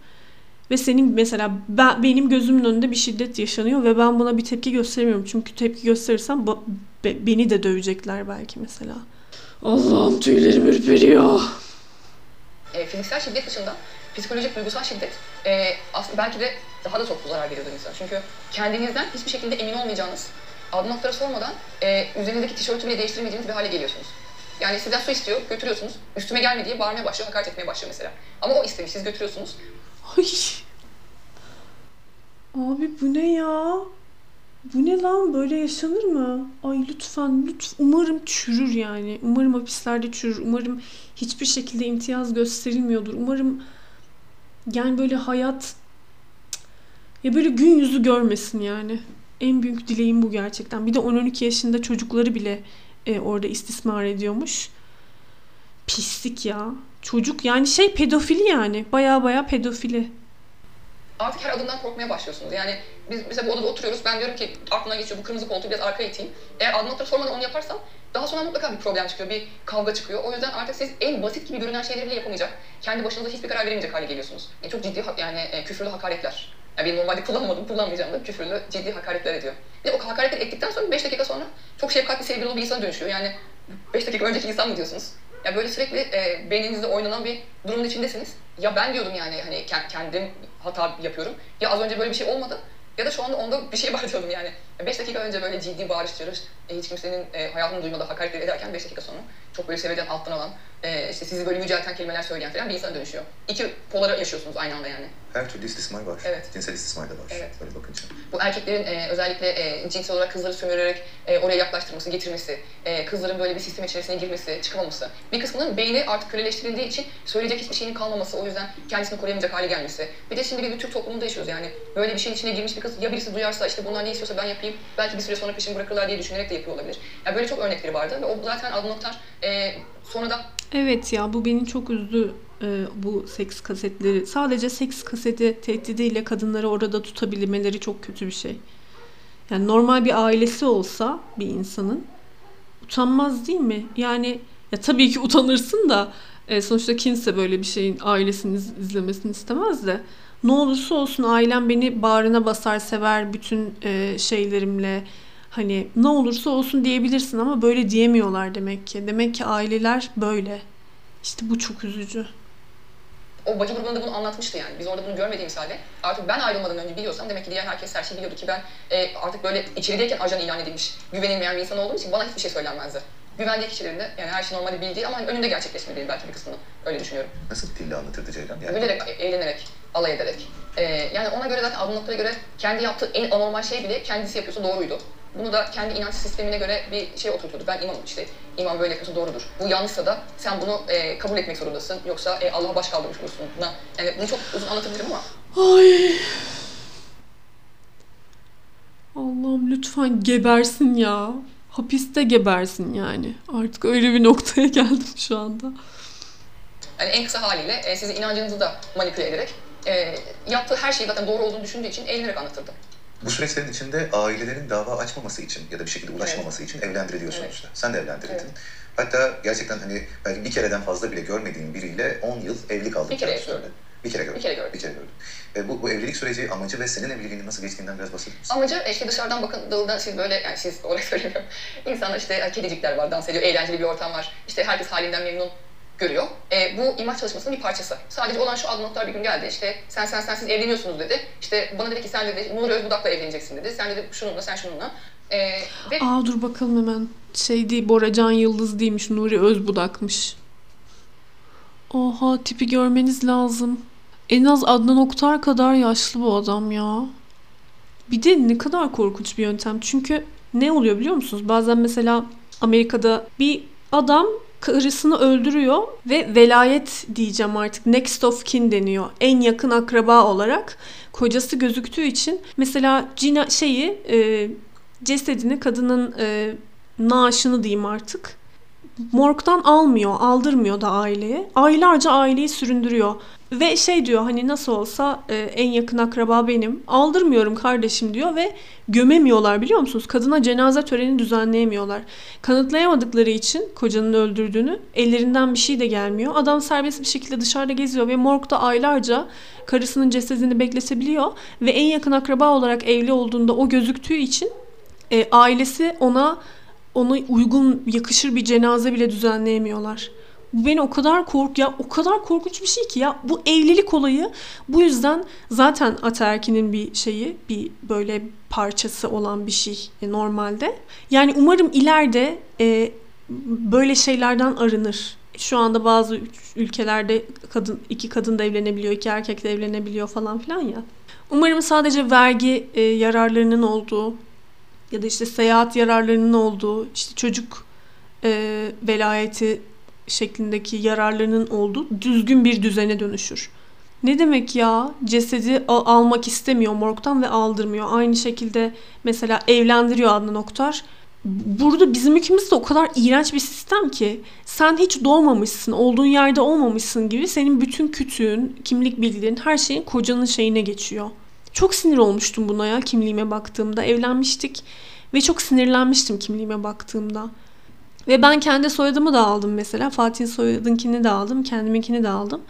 Ve senin mesela ben, benim gözümün önünde bir şiddet yaşanıyor ve ben buna bir tepki gösteremiyorum. Çünkü tepki gösterirsem ba- be- beni de dövecekler belki mesela. Allah'ım tüylerim ürperiyor. E, fiziksel şiddet dışında psikolojik, duygusal şiddet e, aslında belki de daha da çok zarar veriyordur insana. Çünkü kendinizden hiçbir şekilde emin olmayacağınız, Adnan Oktar'a sormadan e, üzerinizdeki tişörtü bile değiştiremeyeceğiniz bir hale geliyorsunuz. Yani sizden su istiyor, götürüyorsunuz. Üstüme gelme diye bağırmaya başlıyor, hakaret etmeye başlıyor mesela. Ama o istemiş, siz götürüyorsunuz. Ay. Abi bu ne ya? Bu ne lan? Böyle yaşanır mı? Ay lütfen, lütfen. Umarım çürür yani. Umarım hapislerde çürür. Umarım hiçbir şekilde imtiyaz gösterilmiyordur. Umarım yani böyle hayat ya böyle gün yüzü görmesin yani. En büyük dileğim bu gerçekten. Bir de 10-12 yaşında çocukları bile e, orada istismar ediyormuş. Pislik ya. Çocuk yani şey pedofili yani. Baya baya pedofili. Artık her adımdan korkmaya başlıyorsunuz. Yani biz mesela bu odada oturuyoruz, ben diyorum ki aklına geçiyor bu kırmızı koltuğu biraz arkaya iteyim. Eğer Adnan Oktar'a sormadan onu yaparsam daha sonra mutlaka bir problem çıkıyor, bir kavga çıkıyor. O yüzden artık siz en basit gibi görünen şeyleri bile yapamayacak, kendi başınıza hiçbir karar veremeyecek hale geliyorsunuz. Yani çok ciddi yani e, küfürlü hakaretler. Yani benim normalde kullanmadım, kullanmayacağım da küfürlü ciddi hakaretler ediyor. De o hakaretleri ettikten sonra 5 dakika sonra çok şefkatli, sevgili bir insana dönüşüyor. Yani 5 dakika önceki insan mı diyorsunuz? Ya böyle sürekli e, beyninizde oynanan bir durumun içindesiniz. Ya ben diyordum yani hani kend- kendim hata yapıyorum. Ya az önce böyle bir şey olmadı. Ya da şu anda onda bir şey var diyordum yani. 5 dakika önce böyle ciddi bağırış çağırış, e, hiç kimsenin e, hayatını duymadığı hakaretleri ederken 5 dakika sonra çok böyle sevecen alttan alan, e, işte sizi böyle yücelten kelimeler söyleyen falan bir insana dönüşüyor. İki polara yaşıyorsunuz aynı anda yani. Her türlü istismar var. Evet. Cinsel istismar da var. Evet. Böyle bakınca. Bu erkeklerin e, özellikle e, cinsel olarak kızları sömürerek e, oraya yaklaştırması, getirmesi, e, kızların böyle bir sistem içerisine girmesi, çıkamaması. Bir kısmının beyni artık köleleştirildiği için söyleyecek hiçbir şeyinin kalmaması, o yüzden kendisini koruyamayacak hale gelmesi. Bir de şimdi biz bir Türk toplumunda yaşıyoruz yani. Böyle bir şeyin içine girmiş bir kız ya birisi duyarsa işte bunlar ne istiyorsa ben yapayım, belki bir süre sonra peşimi bırakırlar diye düşünerek de yapıyor olabilir. Yani böyle çok örnekleri vardı ve o zaten Adnan Oktar e, sonra da Evet ya bu beni çok üzdü e, bu seks kasetleri. Sadece seks kaseti tehdidiyle kadınları orada tutabilmeleri çok kötü bir şey. Yani normal bir ailesi olsa bir insanın utanmaz değil mi? Yani ya tabii ki utanırsın da e, sonuçta kimse böyle bir şeyin ailesini iz- izlemesini istemez de ne olursa olsun ailem beni bağrına basar sever bütün e, şeylerimle Hani ne olursa olsun diyebilirsin ama böyle diyemiyorlar demek ki. Demek ki aileler böyle. İşte bu çok üzücü. O bacı grubunda bunu anlatmıştı yani. Biz orada bunu görmediğimiz halde artık ben ayrılmadan önce biliyorsam demek ki diğer herkes her şeyi biliyordu ki ben e, artık böyle içerideyken ajan ilan edilmiş, güvenilmeyen bir insan olduğum için bana hiçbir şey söylenmezdi. Güvendiği kişilerin de yani her şey normalde bildiği ama hani önünde gerçekleşmediği belki bir kısmını öyle düşünüyorum. Nasıl dille anlatırdı Ceylan? Yani Gülerek, eğlenerek, alay ederek. E, yani ona göre zaten Adnan Oktar'a göre kendi yaptığı en anormal şey bile kendisi yapıyorsa doğruydu. Bunu da kendi inanç sistemine göre bir şey oturtuyordu. Ben imamım işte. İmam böyle yapıyorsa doğrudur. Bu yanlışsa da sen bunu e, kabul etmek zorundasın. Yoksa e, Allah'a baş kaldırmış olursun. Buna, yani bunu çok uzun anlatabilirim ama Ay. Allah'ım lütfen gebersin ya. Hapiste gebersin yani. Artık öyle bir noktaya geldim şu anda. yani en kısa haliyle e, sizin inancınızı da manipüle ederek e, yaptığı her şeyi zaten doğru olduğunu düşündüğü için eğlenerek anlatırdı. Bu süreçlerin içinde ailelerin dava açmaması için ya da bir şekilde ulaşmaması için evlendiriliyor Evet. sonuçta. Sen de evlendirildin. Evet. Hatta gerçekten hani belki bir kereden fazla bile görmediğin biriyle 10 yıl evli kaldın. Bir kere kendisi gördüm. söyledi. Bir kere gördüm. Bir kere gördüm. Bir kere gördüm. E, bu, bu evlilik süreci amacı ve senin evliliğinin nasıl geçtiğinden biraz bahseder misin? Amacı e, işte dışarıdan bakıldığında siz böyle yani siz olarak söylemiyorum. İnsanlar işte kedicikler var, dans ediyor, eğlenceli bir ortam var. İşte herkes halinden memnun görüyor. E, bu imaj çalışmasının bir parçası. Sadece olan şu Adnan bir gün geldi işte sen sen sen siz evleniyorsunuz dedi. İşte bana dedi ki sen dedi Nuri Özbudak'la evleneceksin dedi. Sen dedi şununla sen şununla. E, ve Aa dur bakalım hemen. Şey değil Bora Can Yıldız değilmiş. Nuri Özbudak'mış. Oha tipi görmeniz lazım. En az Adnan Oktar kadar yaşlı bu adam ya. Bir de ne kadar korkunç bir yöntem. Çünkü ne oluyor biliyor musunuz? Bazen mesela Amerika'da bir adam karısını öldürüyor ve velayet diyeceğim artık next of kin deniyor. En yakın akraba olarak kocası gözüktüğü için mesela cina şeyi e, cesedini kadının e, naaşını diyeyim artık morgdan almıyor, aldırmıyor da aileye. Aylarca aileyi süründürüyor. Ve şey diyor hani nasıl olsa e, en yakın akraba benim. Aldırmıyorum kardeşim diyor ve gömemiyorlar biliyor musunuz? Kadına cenaze töreni düzenleyemiyorlar. Kanıtlayamadıkları için kocanın öldürdüğünü ellerinden bir şey de gelmiyor. Adam serbest bir şekilde dışarıda geziyor ve morgda aylarca karısının cesedini bekletebiliyor. Ve en yakın akraba olarak evli olduğunda o gözüktüğü için e, ailesi ona ona uygun yakışır bir cenaze bile düzenleyemiyorlar. Bu beni o kadar kork ya o kadar korkunç bir şey ki ya bu evlilik olayı bu yüzden zaten ataerkinin bir şeyi bir böyle parçası olan bir şey e, normalde. Yani umarım ileride e, böyle şeylerden arınır. Şu anda bazı ül- ülkelerde kadın iki kadın da evlenebiliyor, iki erkek de evlenebiliyor falan filan ya. Umarım sadece vergi e, yararlarının olduğu ya da işte seyahat yararlarının olduğu, işte çocuk e, velayeti şeklindeki yararlarının olduğu düzgün bir düzene dönüşür. Ne demek ya? Cesedi al- almak istemiyor morgdan ve aldırmıyor. Aynı şekilde mesela evlendiriyor Adnan Oktar. Burada bizim ülkemizde o kadar iğrenç bir sistem ki sen hiç doğmamışsın, olduğun yerde olmamışsın gibi senin bütün kütüğün, kimlik bilgilerin, her şeyin kocanın şeyine geçiyor. Çok sinir olmuştum buna ya kimliğime baktığımda. Evlenmiştik ve çok sinirlenmiştim kimliğime baktığımda. Ve ben kendi soyadımı da aldım mesela. Fatih'in soyadınkini de aldım, kendiminkini de aldım.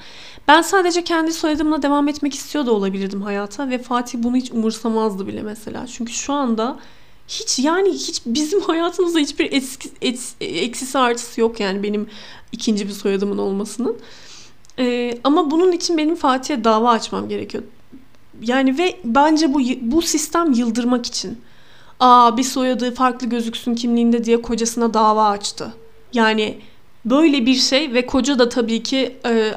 Ben sadece kendi soyadımla devam etmek istiyor da olabilirdim hayata ve Fatih bunu hiç umursamazdı bile mesela. Çünkü şu anda hiç yani hiç bizim hayatımızda hiçbir eski, et- eksisi artısı yok yani benim ikinci bir soyadımın olmasının. Ee, ama bunun için benim Fatih'e dava açmam gerekiyor. Yani ve bence bu bu sistem yıldırmak için. Aa bir soyadı farklı gözüksün kimliğinde diye kocasına dava açtı. Yani böyle bir şey ve koca da tabii ki e,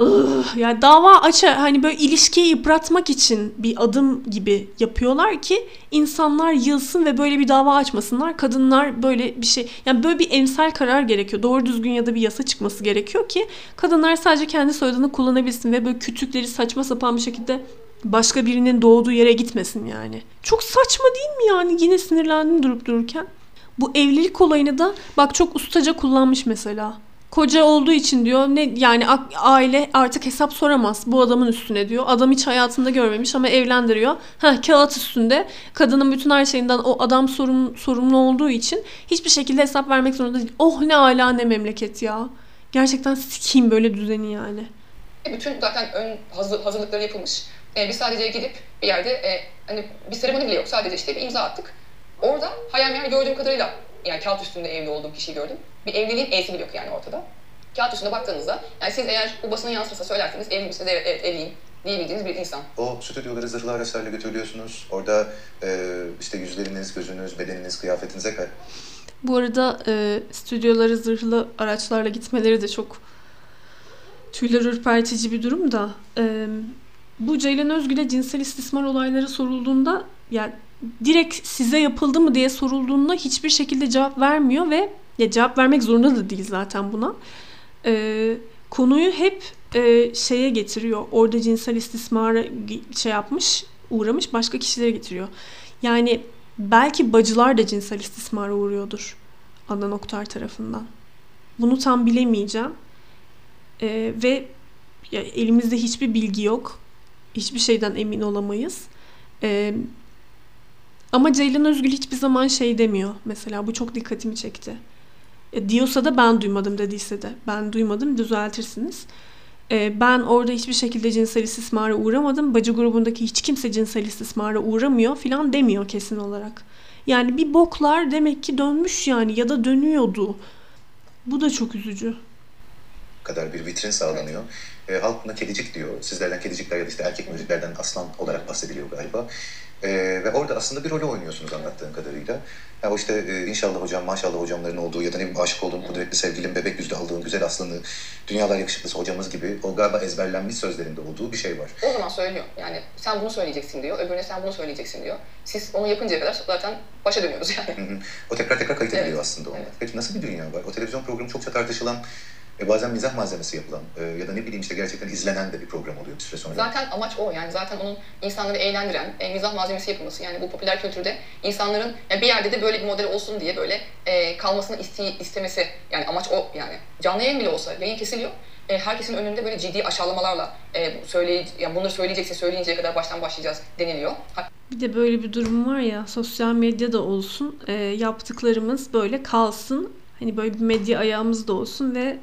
ıh, yani dava açar hani böyle ilişkiyi yıpratmak için bir adım gibi yapıyorlar ki insanlar yılsın ve böyle bir dava açmasınlar. Kadınlar böyle bir şey yani böyle bir emsal karar gerekiyor. Doğru düzgün ya da bir yasa çıkması gerekiyor ki kadınlar sadece kendi soyadını kullanabilsin ve böyle kütükleri saçma sapan bir şekilde başka birinin doğduğu yere gitmesin yani. Çok saçma değil mi yani? Yine sinirlendim durup dururken. Bu evlilik olayını da bak çok ustaca kullanmış mesela. Koca olduğu için diyor ne yani aile artık hesap soramaz bu adamın üstüne diyor. Adam hiç hayatında görmemiş ama evlendiriyor. Ha kağıt üstünde kadının bütün her şeyinden o adam sorun, sorumlu olduğu için hiçbir şekilde hesap vermek zorunda değil. Oh ne ala ne memleket ya. Gerçekten sikeyim böyle düzeni yani. bütün zaten ön hazır, hazırlıkları yapılmış. E, biz sadece gidip bir yerde e, hani bir seremoni bile yok. Sadece işte bir imza attık. Orada hayal meyal gördüğüm kadarıyla yani kağıt üstünde evli olduğum kişiyi gördüm. Bir evliliğin e'si bile yok yani ortada. Kağıt üstünde baktığınızda yani siz eğer bu basının yansımasına söylerseniz evli misiniz? Evet, evet evliyim diyebildiğiniz bir insan. O stüdyoları zırhlı araçlarla götürülüyorsunuz. Orada e, işte yüzleriniz, gözünüz, bedeniniz, kıyafetinize kadar. Bu arada e, stüdyolara zırhlı araçlarla gitmeleri de çok tüyler ürpertici bir durum da. E, bu Ceylan Özgül'e cinsel istismar olayları sorulduğunda yani direkt size yapıldı mı diye sorulduğunda hiçbir şekilde cevap vermiyor ve ya cevap vermek zorunda da değil zaten buna. E, konuyu hep e, şeye getiriyor. Orada cinsel istismara şey yapmış, uğramış başka kişilere getiriyor. Yani belki bacılar da cinsel istismara uğruyordur Adnan Oktar tarafından. Bunu tam bilemeyeceğim. E, ve ya, elimizde hiçbir bilgi yok. Hiçbir şeyden emin olamayız. E, ama Ceylan Özgül hiçbir zaman şey demiyor. Mesela bu çok dikkatimi çekti. E, diyorsa da ben duymadım dediyse de. Ben duymadım düzeltirsiniz. E, ben orada hiçbir şekilde cinsel istismara uğramadım. Bacı grubundaki hiç kimse cinsel istismara uğramıyor filan demiyor kesin olarak. Yani bir boklar demek ki dönmüş yani ya da dönüyordu. Bu da çok üzücü. kadar bir vitrin sağlanıyor. E, halk buna kedicik diyor. Sizlerden kedicikler ya da işte erkek müziklerden aslan olarak bahsediliyor galiba. E, ve orada aslında bir rolü oynuyorsunuz anlattığın kadarıyla. Ya o işte e, inşallah hocam, maşallah hocamların olduğu ya da ne bileyim aşık olduğum kudretli sevgilim, bebek yüzlü aldığım güzel aslanı, dünyalar yakışıklısı hocamız gibi o galiba ezberlenmiş sözlerinde olduğu bir şey var. O zaman söylüyor. Yani sen bunu söyleyeceksin diyor. Öbürüne sen bunu söyleyeceksin diyor. Siz onu yapıncaya kadar zaten başa dönüyoruz yani. Hı hı. O tekrar tekrar kayıt ediliyor Evet. aslında onlar. Evet. Peki nasıl bir dünya var? O televizyon programı çokça tartışılan, e, bazen mizah malzemesi yapılan e, ya da ne bileyim işte gerçekten izlenen de bir program oluyor bir süre sonra. Zaten amaç o yani zaten onun insanları eğlendiren, e, mizah malzemesi yapılması. Yani bu popüler kültürde insanların yani bir yerde de böyle bir model olsun diye böyle e, kalmasını iste, istemesi. Yani amaç o yani. Canlı yayın bile olsa yayın kesiliyor. E, herkesin önünde böyle ciddi aşağılamalarla e, söyleye, yani bunları söyleyeceksin, söyleyinceye kadar baştan başlayacağız deniliyor. Ha- Bir de böyle bir durum var ya sosyal medyada olsun e, yaptıklarımız böyle kalsın. Hani böyle bir medya ayağımız da olsun ve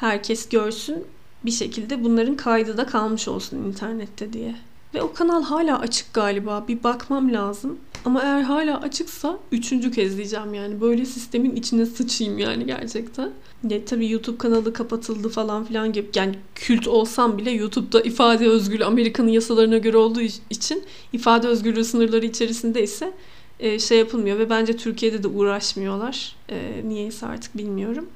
herkes görsün bir şekilde bunların kaydı da kalmış olsun internette diye. Ve o kanal hala açık galiba. Bir bakmam lazım. Ama eğer hala açıksa üçüncü kez diyeceğim yani. Böyle sistemin içine sıçayım yani gerçekten. Ya, tabii YouTube kanalı kapatıldı falan filan gibi. Yani kült olsam bile YouTube'da ifade özgürlüğü Amerika'nın yasalarına göre olduğu için ifade özgürlüğü sınırları içerisinde ise e, şey yapılmıyor ve bence Türkiye'de de uğraşmıyorlar. E, niyeyse artık bilmiyorum.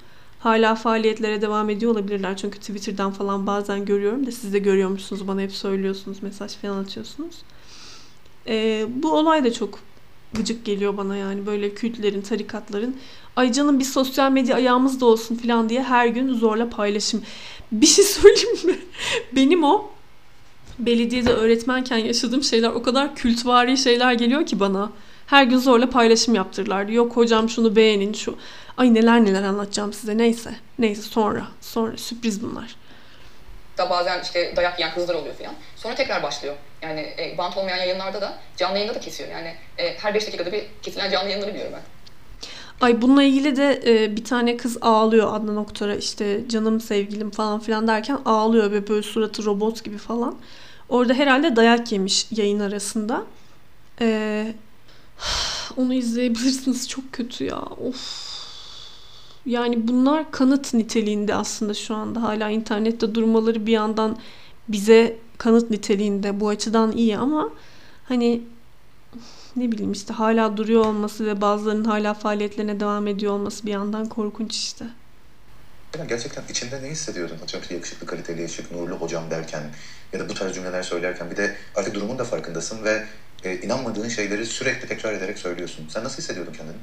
Hala faaliyetlere devam ediyor olabilirler. Çünkü Twitter'dan falan bazen görüyorum da siz de görüyormuşsunuz. Bana hep söylüyorsunuz, mesaj falan atıyorsunuz. E, bu olay da çok gıcık geliyor bana yani. Böyle kültlerin, tarikatların ay canım bir sosyal medya ayağımız da olsun falan diye her gün zorla paylaşım. Bir şey söyleyeyim mi? Benim o belediyede öğretmenken yaşadığım şeyler o kadar kültvari şeyler geliyor ki bana. Her gün zorla paylaşım yaptırırlardı. Yok hocam şunu beğenin şu. Ay neler neler anlatacağım size neyse. Neyse sonra. Sonra sürpriz bunlar. da bazen işte dayak yiyen kızlar oluyor falan. Sonra tekrar başlıyor. Yani e, bant olmayan yayınlarda da canlı yayında da kesiyor. Yani e, her 5 dakikada bir kesilen canlı yayınları biliyorum ben. Ay bununla ilgili de e, bir tane kız ağlıyor Adnan Oktar'a işte canım sevgilim falan filan derken ağlıyor ve böyle suratı robot gibi falan. Orada herhalde dayak yemiş yayın arasında. E, onu izleyebilirsiniz çok kötü ya. Of. Yani bunlar kanıt niteliğinde aslında şu anda hala internette durmaları bir yandan bize kanıt niteliğinde bu açıdan iyi ama hani ne bileyim işte hala duruyor olması ve bazılarının hala faaliyetlerine devam ediyor olması bir yandan korkunç işte. Gerçekten içinde ne hissediyordun? Atıyorum yakışıklı, kaliteli, şık, nurlu hocam derken ya da bu tarz cümleler söylerken bir de artık durumun da farkındasın ve e, inanmadığın şeyleri sürekli tekrar ederek söylüyorsun. Sen nasıl hissediyordun kendini?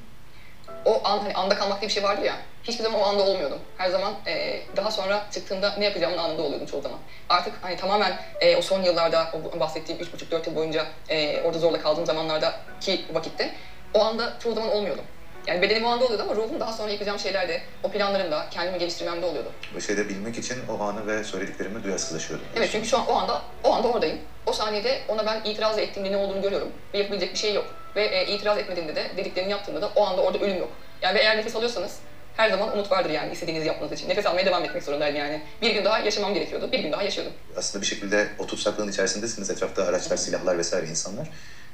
O an hani anda kalmak diye bir şey vardır ya. Hiçbir zaman o anda olmuyordum. Her zaman e, daha sonra çıktığımda ne yapacağımın anında oluyordum çoğu zaman. Artık hani tamamen e, o son yıllarda o bahsettiğim 3,5-4 yıl boyunca e, orada zorla kaldığım zamanlardaki vakitte o anda çoğu zaman olmuyordum. Yani bedenim o anda oluyordu ama ruhum daha sonra yapacağım şeyler de o planlarımda, kendimi geliştirmemde oluyordu. Bu şeyde bilmek için o anı ve söylediklerimi duyarsızlaşıyordun. Evet çünkü şu an o anda o anda oradayım. O saniyede ona ben itiraz ettiğimde ne olduğunu görüyorum ve yapabilecek bir şey yok. Ve e, itiraz etmediğimde de dediklerini yaptığımda da o anda orada ölüm yok. Yani ve eğer nefes alıyorsanız her zaman umut vardır yani istediğinizi yapmanız için. Nefes almaya devam etmek zorundaydım yani. Bir gün daha yaşamam gerekiyordu. Bir gün daha yaşıyordum. Aslında bir şekilde o tutsaklığın içerisindesiniz. Etrafta araçlar, silahlar vesaire insanlar.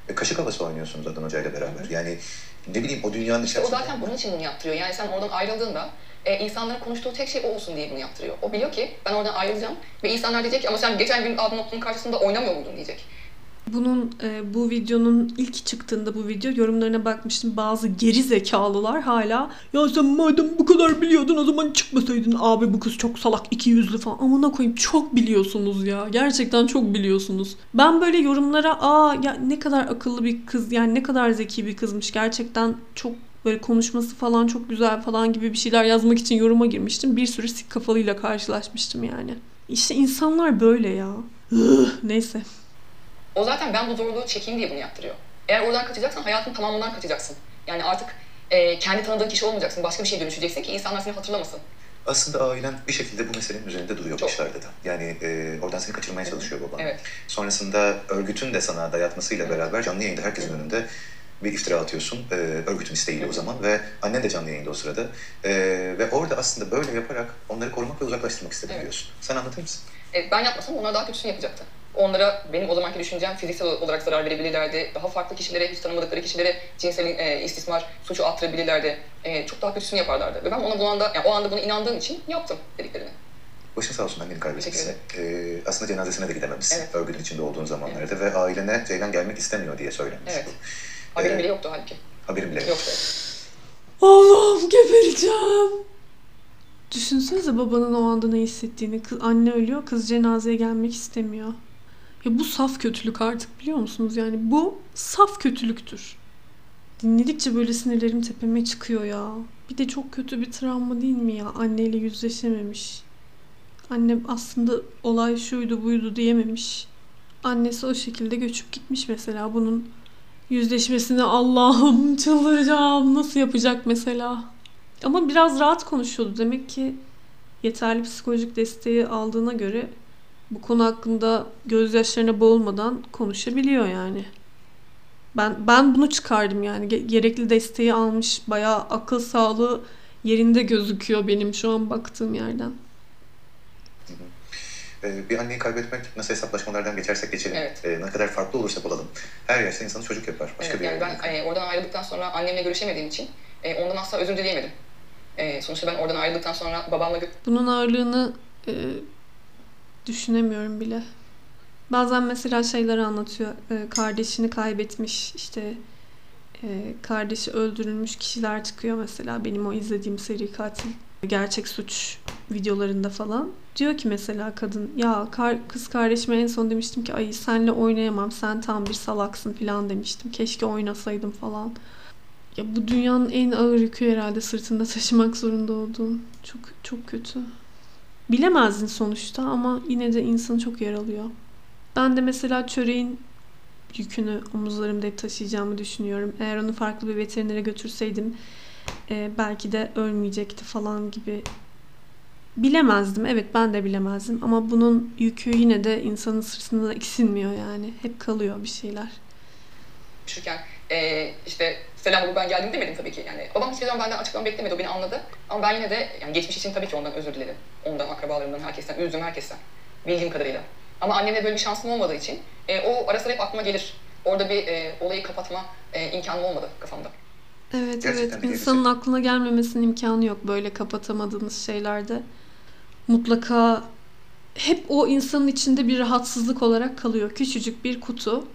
E, kaşık havası oynuyorsunuz Adnan Hoca ile beraber. Yani ne bileyim o dünyanın İşte o içerisinde. zaten bunun için bunu yaptırıyor. Yani sen oradan ayrıldığında e, insanların konuştuğu tek şey o olsun diye bunu yaptırıyor. O biliyor ki ben oradan ayrılacağım ve insanlar diyecek ki ama sen geçen gün aldığın notun karşısında oynamıyor muydun diyecek. Bunun e, bu videonun ilk çıktığında bu video yorumlarına bakmıştım. Bazı geri zekalılar hala ya sen madem bu kadar biliyordun o zaman çıkmasaydın abi bu kız çok salak iki yüzlü falan. Amına koyayım çok biliyorsunuz ya. Gerçekten çok biliyorsunuz. Ben böyle yorumlara aa ya ne kadar akıllı bir kız yani ne kadar zeki bir kızmış. Gerçekten çok böyle konuşması falan çok güzel falan gibi bir şeyler yazmak için yoruma girmiştim. Bir sürü sik kafalıyla karşılaşmıştım yani. İşte insanlar böyle ya. Neyse. O zaten ben bu zorluğu çekeyim diye bunu yaptırıyor. Eğer oradan kaçacaksan hayatın tamamından kaçacaksın. Yani artık e, kendi tanıdığın kişi olmayacaksın. Başka bir şeye dönüşeceksin ki insanlar seni hatırlamasın. Aslında ailen bir şekilde bu meselenin üzerinde duruyor Çok. başlarda da. Yani e, oradan seni kaçırmaya çalışıyor baban. Evet. Sonrasında örgütün de sana dayatmasıyla beraber canlı yayında herkesin önünde bir iftira atıyorsun. E, örgütün isteğiyle o zaman ve annen de canlı yayında o sırada. E, ve orada aslında böyle yaparak onları korumak ve uzaklaştırmak istedim Evet. diyorsun. Sen anlatır mısın? E, ben yapmasam onlar daha kötüsünü yapacaktı. Onlara benim o zamanki düşüncem fiziksel olarak zarar verebilirlerdi. Daha farklı kişilere, hiç tanımadıkları kişilere cinsel e, istismar suçu attırabilirlerdi. E, çok daha kötüsünü yaparlardı. Ve ben ona bu anda, yani o anda bunu inandığım için yaptım dediklerini. Başın sağ olsun anneni kaybetmişsin. Teşekkür E, aslında cenazesine de gidememişsin Evet. örgütün içinde olduğun zamanlarda ve ailene Ceylan gelmek istemiyor diye söylemiş Evet. Haberim Ee, bile yoktu halbuki. Haberim bile yok. Yoktu. Allah'ım gebereceğim. Düşünsenize babanın o anda ne hissettiğini. Kız, anne ölüyor, kız cenazeye gelmek istemiyor. Ya bu saf kötülük artık biliyor musunuz? Yani bu saf kötülüktür. Dinledikçe böyle sinirlerim tepeme çıkıyor ya. Bir de çok kötü bir travma değil mi ya? Anneyle yüzleşememiş. Annem aslında olay şuydu buydu diyememiş. Annesi o şekilde göçüp gitmiş mesela. Bunun yüzleşmesini Allah'ım çıldıracağım. Nasıl yapacak mesela? Ama biraz rahat konuşuyordu. Demek ki yeterli psikolojik desteği aldığına göre bu konu hakkında gözyaşlarına boğulmadan konuşabiliyor yani. Ben ben bunu çıkardım yani. Ge- gerekli desteği almış. Bayağı akıl sağlığı yerinde gözüküyor benim şu an baktığım yerden. E, bir anneyi kaybetmek nasıl hesaplaşmalardan geçersek geçelim. Evet. E, ne kadar farklı olursak olalım. Her yaşta insanı çocuk yapar. Başka Evet, bir yani ben e, oradan ayrıldıktan sonra annemle görüşemediğim için e, ondan asla özür dileyemedim. E, sonuçta ben oradan ayrıldıktan sonra babamla Bunun ağırlığını e, düşünemiyorum bile. Bazen mesela şeyler anlatıyor. E, kardeşini kaybetmiş işte e, kardeşi öldürülmüş kişiler çıkıyor mesela benim o izlediğim seri katil gerçek suç videolarında falan. Diyor ki mesela kadın ya kar- kız kardeşime en son demiştim ki ay senle oynayamam sen tam bir salaksın falan demiştim. Keşke oynasaydım falan. Ya bu dünyanın en ağır yükü herhalde sırtında taşımak zorunda olduğum. Çok çok kötü. Bilemezdin sonuçta ama yine de insanı çok yaralıyor. Ben de mesela çöreğin yükünü omuzlarımda hep taşıyacağımı düşünüyorum. Eğer onu farklı bir veterinere götürseydim e, belki de ölmeyecekti falan gibi. Bilemezdim. Evet ben de bilemezdim. Ama bunun yükü yine de insanın sırtında eksilmiyor yani. Hep kalıyor bir şeyler. görüşürken e, işte selam baba ben geldim demedim tabii ki. Yani babam hiçbir zaman benden açıklama beklemedi. O beni anladı. Ama ben yine de yani geçmiş için tabii ki ondan özür diledim. Ondan, akrabalarımdan, herkesten, üzdüm herkesten. Bildiğim kadarıyla. Ama annemle böyle bir şansım olmadığı için e, o ara sıra hep aklıma gelir. Orada bir e, olayı kapatma e, imkanım olmadı kafamda. Evet Gerçekten evet insanın aklına gelmemesinin imkanı yok böyle kapatamadığınız şeylerde. Mutlaka hep o insanın içinde bir rahatsızlık olarak kalıyor. Küçücük bir kutu.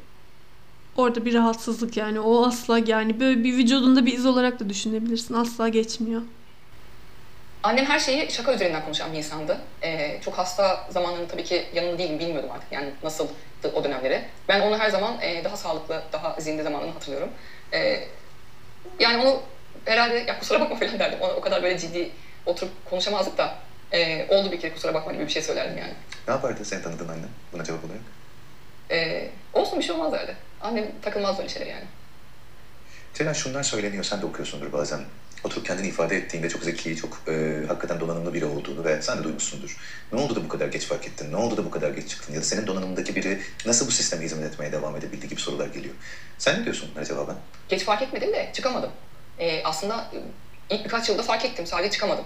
Orada bir rahatsızlık yani o asla yani böyle bir vücudunda bir iz olarak da düşünebilirsin. Asla geçmiyor. Annem her şeyi şaka üzerinden konuşan bir insandı. Ee, çok hasta zamanlarında tabii ki yanında değilim, bilmiyordum artık yani nasıldı o dönemleri. Ben onu her zaman e, daha sağlıklı, daha zinde zamanını hatırlıyorum. Ee, yani onu herhalde ya kusura bakma falan derdim. Ona o kadar böyle ciddi oturup konuşamazdık da e, oldu bir kere kusura bakma gibi bir şey söylerdim yani. Ne yapardı seni tanıdığın annen buna cevap olarak? Ee, olsun bir şey olmaz derdi. Annem takılmaz böyle şeyler yani. Ceylan şunlar söyleniyor, sen de okuyorsundur bazen. Oturup kendini ifade ettiğinde çok zeki, çok e, hakikaten donanımlı biri olduğunu ve sen de duymuşsundur. Ne oldu da bu kadar geç fark ettin? Ne oldu da bu kadar geç çıktın? Ya da senin donanımındaki biri nasıl bu sisteme hizmet etmeye devam edebildi gibi sorular geliyor. Sen ne diyorsun bunlara cevaben? Geç fark etmedim de çıkamadım. Ee, aslında e, ilk birkaç yılda fark ettim, sadece çıkamadım.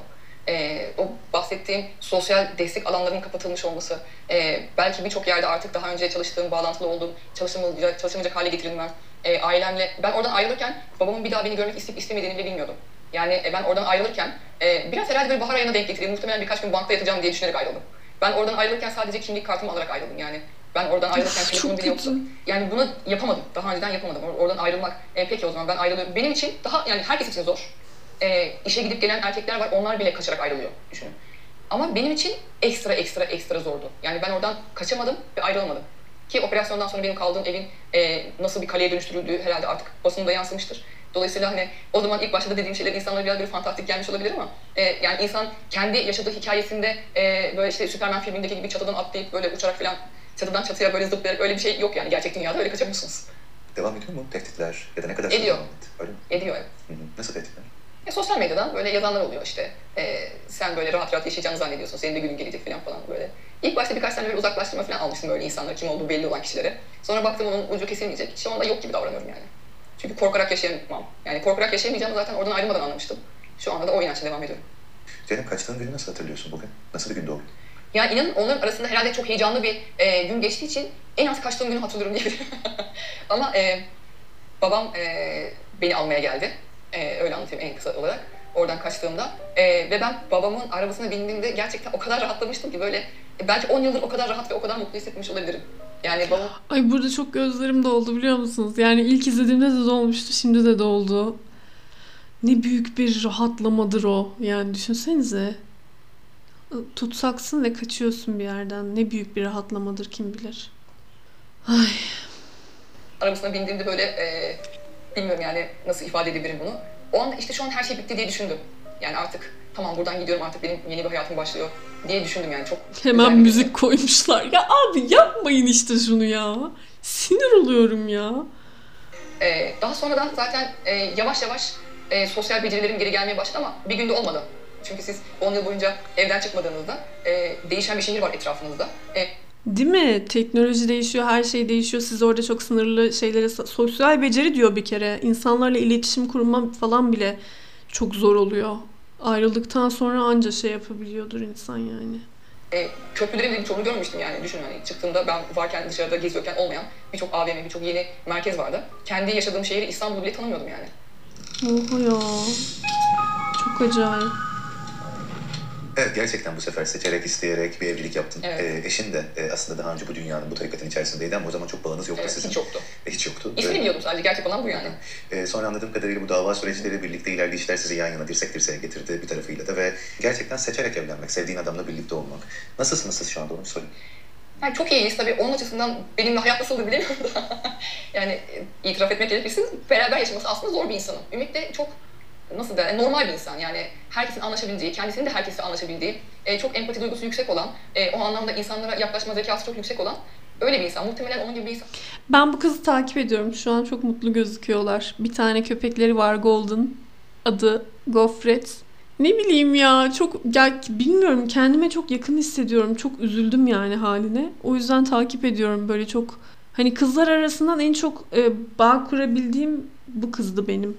E, o bahsettiğim sosyal destek alanlarının kapatılmış olması, e, belki birçok yerde artık daha önce çalıştığım, bağlantılı olduğum, çalışamayacak, çalışamayacak hale getirilmem, e, ailemle, ben oradan ayrılırken babamın bir daha beni görmek isteyip istemediğini bile bilmiyordum. Yani e, ben oradan ayrılırken e, biraz herhalde böyle bahar ayına denk getireyim, muhtemelen birkaç gün bankta yatacağım diye düşünerek ayrıldım. Ben oradan ayrılırken sadece kimlik kartımı alarak ayrıldım yani. Ben oradan ayrılırken telefonum bile yoktu. Yani bunu yapamadım. Daha önceden yapamadım. Or- Oradan ayrılmak. E, peki o zaman ben ayrılıyorum. Benim için daha yani herkes için zor. E, işe gidip gelen erkekler var. Onlar bile kaçarak ayrılıyor. Düşünün. Ama benim için ekstra ekstra ekstra zordu. Yani ben oradan kaçamadım ve ayrılamadım. Ki operasyondan sonra benim kaldığım evin e, nasıl bir kaleye dönüştürüldüğü herhalde artık basında yansımıştır. Dolayısıyla hani o zaman ilk başta da dediğim şeyler insanlara biraz bir fantastik gelmiş olabilir ama e, yani insan kendi yaşadığı hikayesinde e, böyle işte Superman filmindeki gibi çatıdan atlayıp böyle uçarak falan çatıdan çatıya böyle zıplayarak öyle bir şey yok yani gerçek dünyada öyle kaçamıyorsunuz. Devam ediyor mu tehditler ya da ne kadar Ediyor. devam etti? Öyle mi? Ediyor evet. Nasıl tehditler? E, sosyal medyadan böyle yazanlar oluyor işte. E, sen böyle rahat rahat yaşayacağını zannediyorsun. Senin de günün gelecek falan falan böyle. İlk başta birkaç tane böyle uzaklaştırma falan almıştım böyle insanlar kim olduğu belli olan kişilere. Sonra baktım onun ucu kesilmeyecek. Şu anda yok gibi davranıyorum yani. Çünkü korkarak yaşayamam. Yani korkarak yaşayamayacağımı zaten oradan ayrılmadan anlamıştım. Şu anda da o inançla devam ediyorum. Zeynep kaçtığın günü nasıl hatırlıyorsun bugün? Nasıl bir gündü o gün? Yani inanın onların arasında herhalde çok heyecanlı bir e, gün geçtiği için en az kaçtığım günü hatırlıyorum diyebilirim. Ama e, babam e, beni almaya geldi. E, öyle anlatayım en kısa olarak. Oradan kaçtığımda. E, ve ben babamın arabasına bindiğimde gerçekten o kadar rahatlamıştım ki böyle e, belki 10 yıldır o kadar rahat ve o kadar mutlu hissetmiş olabilirim. Yani babam Ay burada çok gözlerim doldu biliyor musunuz? Yani ilk izlediğimde de dolmuştu, şimdi de doldu. Ne büyük bir rahatlamadır o. Yani düşünsenize. Tutsaksın ve kaçıyorsun bir yerden. Ne büyük bir rahatlamadır kim bilir. Ay. arabasına bindiğimde böyle e, bilmiyorum yani nasıl ifade edebilirim bunu. O anda işte şu an her şey bitti diye düşündüm. Yani artık tamam buradan gidiyorum artık benim yeni bir hayatım başlıyor diye düşündüm yani çok Hemen müzik gün. koymuşlar. Ya abi yapmayın işte şunu ya. Sinir oluyorum ya. E, daha sonradan zaten e, yavaş yavaş e, sosyal becerilerim geri gelmeye başladı ama bir günde olmadı. Çünkü siz 10 yıl boyunca evden çıkmadığınızda e, değişen bir şehir var etrafınızda. E, Değil mi? Teknoloji değişiyor, her şey değişiyor. Siz orada çok sınırlı şeylere... Sosyal beceri diyor bir kere. İnsanlarla iletişim kurma falan bile çok zor oluyor. Ayrıldıktan sonra anca şey yapabiliyordur insan yani. e, köprülerin bile birçoğunu görmemiştim yani. Düşün hani çıktığımda ben varken dışarıda geziyorken olmayan birçok AVM, birçok yeni merkez vardı. Kendi yaşadığım şehri İstanbul'u bile tanımıyordum yani. Oha ya. Çok acayip. Evet gerçekten bu sefer seçerek isteyerek bir evlilik yaptın. Evet. Ee, eşin de e, aslında daha önce bu dünyanın bu tarikatın içerisindeydi ama o zaman çok bağınız yoktu Evet, sizin. hiç yoktu. E, hiç yoktu. İsmini biliyordum sadece gerçek olan bu yani. e, sonra anladığım kadarıyla bu dava süreçleri birlikte ilerleyişler sizi yan yana dirsek dirseğe getirdi bir tarafıyla da ve gerçekten seçerek evlenmek, sevdiğin adamla birlikte olmak. Nasılsınız siz şu anda onu sorayım. Yani çok iyiyiz tabii. Onun açısından benimle hayat nasıldı bilemiyorum da. yani e, itiraf etmek gerekirse beraber yaşaması aslında zor bir insanım. Ümit de çok nasıl der, normal bir insan. Yani herkesin anlaşabildiği, kendisinin de herkesle anlaşabildiği, e, çok empati duygusu yüksek olan, e, o anlamda insanlara yaklaşma zekası çok yüksek olan öyle bir insan. Muhtemelen onun gibi bir insan. Ben bu kızı takip ediyorum. Şu an çok mutlu gözüküyorlar. Bir tane köpekleri var Golden. Adı Gofret. Ne bileyim ya çok ya bilmiyorum kendime çok yakın hissediyorum. Çok üzüldüm yani haline. O yüzden takip ediyorum böyle çok hani kızlar arasından en çok e, bağ kurabildiğim bu kızdı benim.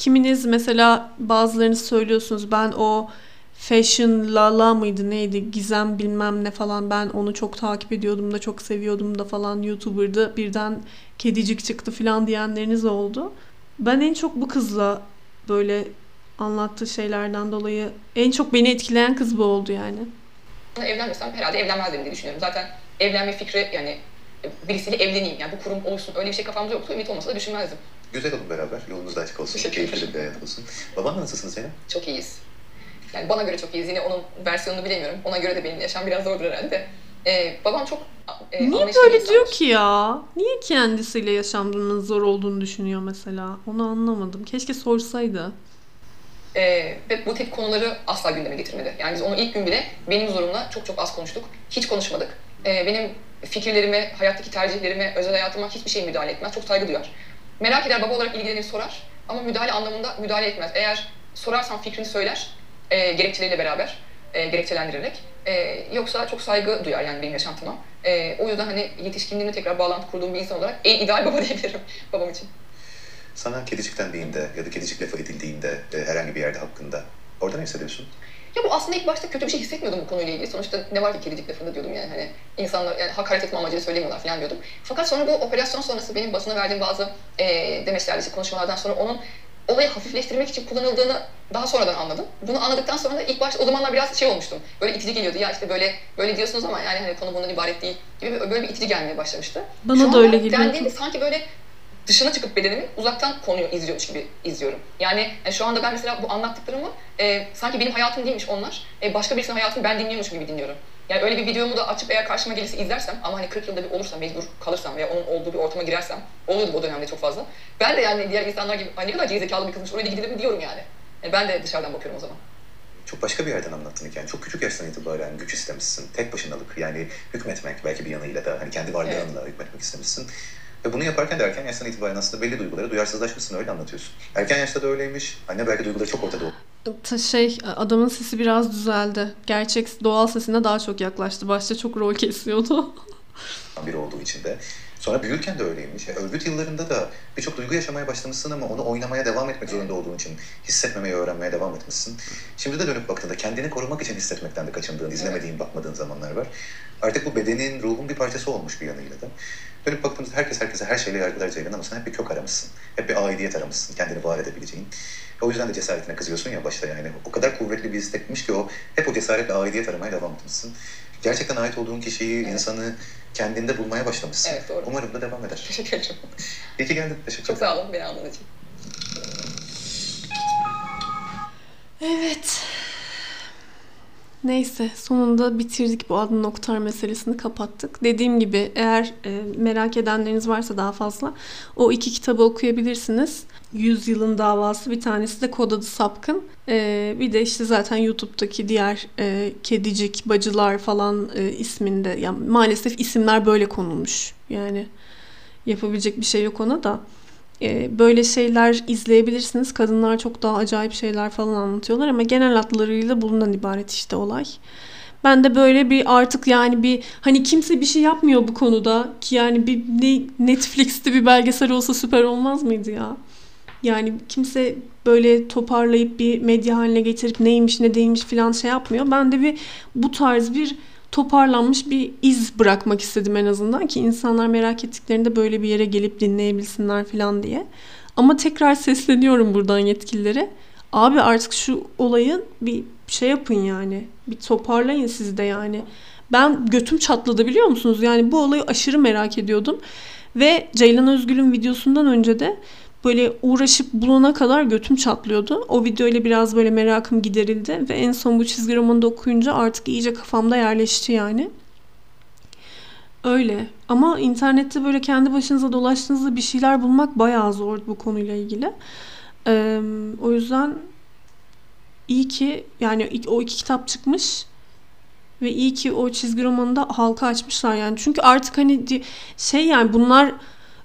Kiminiz mesela bazılarını söylüyorsunuz ben o Fashion Lala mıydı neydi Gizem bilmem ne falan ben onu çok takip ediyordum da çok seviyordum da falan YouTuber'dı birden kedicik çıktı falan diyenleriniz oldu. Ben en çok bu kızla böyle anlattığı şeylerden dolayı en çok beni etkileyen kız bu oldu yani. Evlenmesem herhalde evlenmezdim diye düşünüyorum. Zaten evlenme fikri yani birisiyle evleneyim. Yani bu kurum oluşsun öyle bir şey kafamda yoktu. Ümit olmasa da düşünmezdim. Güzel olun beraber, yolunuz da açık olsun, Teşekkür keyifli bir hayat olsun. Babanla nasılsınız Zeynep? Çok iyiyiz. Yani bana göre çok iyiyiz. Yine onun versiyonunu bilemiyorum. Ona göre de benim yaşam biraz zordur herhalde. Ee, babam çok e, Niye böyle insandır. diyor ki ya? Niye kendisiyle yaşamının zor olduğunu düşünüyor mesela? Onu anlamadım. Keşke sorsaydı. Ee, ve bu tip konuları asla gündeme getirmedi. Yani biz onu ilk gün bile benim huzurumla çok çok az konuştuk. Hiç konuşmadık. Ee, benim fikirlerime, hayattaki tercihlerime, özel hayatıma hiçbir şey müdahale etmez. Çok saygı duyar. Merak eder, baba olarak ilgilenir, sorar. Ama müdahale anlamında müdahale etmez. Eğer sorarsan fikrini söyler, e, gerekçeleriyle beraber, e, gerekçelendirerek. E, yoksa çok saygı duyar yani benim yaşantıma. E, o yüzden hani yetişkinliğimle tekrar bağlantı kurduğum bir insan olarak en ideal baba diyebilirim babam için. Sana kedicik dendiğinde ya da kedicik lafı edildiğinde e, herhangi bir yerde hakkında orada ne hissediyorsun? Ya bu aslında ilk başta kötü bir şey hissetmiyordum bu konuyla ilgili. Sonuçta ne var ki kedicik lafında diyordum yani hani insanlar yani hakaret etme amacıyla söylemiyorlar falan diyordum. Fakat sonra bu operasyon sonrası benim basına verdiğim bazı e, demeçlerde işte konuşmalardan sonra onun olayı hafifleştirmek için kullanıldığını daha sonradan anladım. Bunu anladıktan sonra da ilk başta o zamanlar biraz şey olmuştum. Böyle itici geliyordu. Ya işte böyle böyle diyorsunuz ama yani hani konu bundan ibaret değil gibi böyle bir itici gelmeye başlamıştı. Bana Şu da öyle geliyor. dendiğinde sanki böyle dışına çıkıp bedenimin uzaktan konuyu izliyormuş gibi izliyorum. Yani, yani şu anda ben mesela bu anlattıklarımı e, sanki benim hayatım değilmiş onlar. E, başka birisinin hayatını ben dinliyormuş gibi dinliyorum. Yani öyle bir videomu da açıp eğer karşıma gelirse izlersem ama hani 40 yılda bir olursam mecbur kalırsam veya onun olduğu bir ortama girersem oluyordu o dönemde çok fazla. Ben de yani diğer insanlar gibi ay ne kadar gerizekalı bir kızmış oraya mi diyorum yani. yani. Ben de dışarıdan bakıyorum o zaman. Çok başka bir yerden anlattın hikayen. Çok küçük yaştan itibaren güç istemişsin. Tek başınalık yani hükmetmek belki bir yanıyla da hani kendi varlığınla hükmetmek istemişsin. Ve bunu yaparken de erken yaştan itibaren aslında belli duygulara duyarsızlaşmışsın öyle anlatıyorsun. Erken yaşta da öyleymiş. Anne belki duyguları çok ortada Ta- Şey adamın sesi biraz düzeldi. Gerçek doğal sesine daha çok yaklaştı. Başta çok rol kesiyordu. biri olduğu için de. Sonra büyürken de öyleymiş. Yani örgüt yıllarında da birçok duygu yaşamaya başlamışsın ama onu oynamaya devam etmek zorunda olduğun için hissetmemeyi öğrenmeye devam etmişsin. Şimdi de dönüp baktığında kendini korumak için hissetmekten de kaçındığın, izlemediğin, bakmadığın zamanlar var. Artık bu bedenin, ruhun bir parçası olmuş bir yanıyla da. Dönüp baktığımızda herkes herkese her şeyle yargılar Ceylan ama sen hep bir kök aramışsın. Hep bir aidiyet aramışsın, kendini var edebileceğin. O yüzden de cesaretine kızıyorsun ya başta yani. O kadar kuvvetli bir istekmiş ki o hep o cesaretle aidiyet aramaya devam etmişsin. Gerçekten ait olduğun kişiyi, insanı kendinde bulmaya başlamışsın. Evet, doğru. Umarım da devam eder. Teşekkür ederim. İyi ki geldin. Teşekkür Çok ederim. sağ olun beni anladığınız için. Evet. Neyse sonunda bitirdik bu adın noktar meselesini kapattık. Dediğim gibi eğer e, merak edenleriniz varsa daha fazla o iki kitabı okuyabilirsiniz. Yüzyılın davası bir tanesi de Kod adı Sapkın. E, bir de işte zaten YouTube'daki diğer e, kedicik, bacılar falan e, isminde. Yani maalesef isimler böyle konulmuş. Yani yapabilecek bir şey yok ona da. E, böyle şeyler izleyebilirsiniz. Kadınlar çok daha acayip şeyler falan anlatıyorlar ama genel hatlarıyla bundan ibaret işte olay. Ben de böyle bir artık yani bir hani kimse bir şey yapmıyor bu konuda ki yani bir ne, Netflix'te bir belgesel olsa süper olmaz mıydı ya? Yani kimse böyle toparlayıp bir medya haline getirip neymiş ne değilmiş filan şey yapmıyor. Ben de bir bu tarz bir toparlanmış bir iz bırakmak istedim en azından ki insanlar merak ettiklerinde böyle bir yere gelip dinleyebilsinler falan diye. Ama tekrar sesleniyorum buradan yetkililere. Abi artık şu olayın bir şey yapın yani. Bir toparlayın siz de yani. Ben götüm çatladı biliyor musunuz? Yani bu olayı aşırı merak ediyordum. Ve Ceylan Özgül'ün videosundan önce de böyle uğraşıp bulana kadar götüm çatlıyordu. O videoyla biraz böyle merakım giderildi ve en son bu çizgi romanı da okuyunca artık iyice kafamda yerleşti yani. Öyle. Ama internette böyle kendi başınıza dolaştığınızda bir şeyler bulmak bayağı zor bu konuyla ilgili. Ee, o yüzden iyi ki yani o iki kitap çıkmış ve iyi ki o çizgi romanı da halka açmışlar yani. Çünkü artık hani şey yani bunlar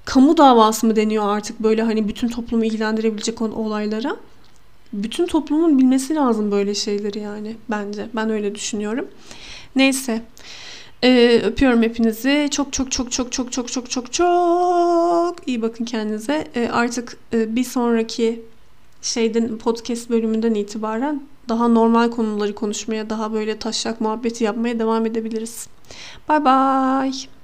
kamu davası mı deniyor artık böyle hani bütün toplumu ilgilendirebilecek olan olaylara. Bütün toplumun bilmesi lazım böyle şeyleri yani bence. Ben öyle düşünüyorum. Neyse. Ee, öpüyorum hepinizi. Çok çok çok çok çok çok çok çok çok iyi bakın kendinize. Ee, artık e, bir sonraki şeyden podcast bölümünden itibaren daha normal konuları konuşmaya, daha böyle taşak muhabbeti yapmaya devam edebiliriz. Bye bye.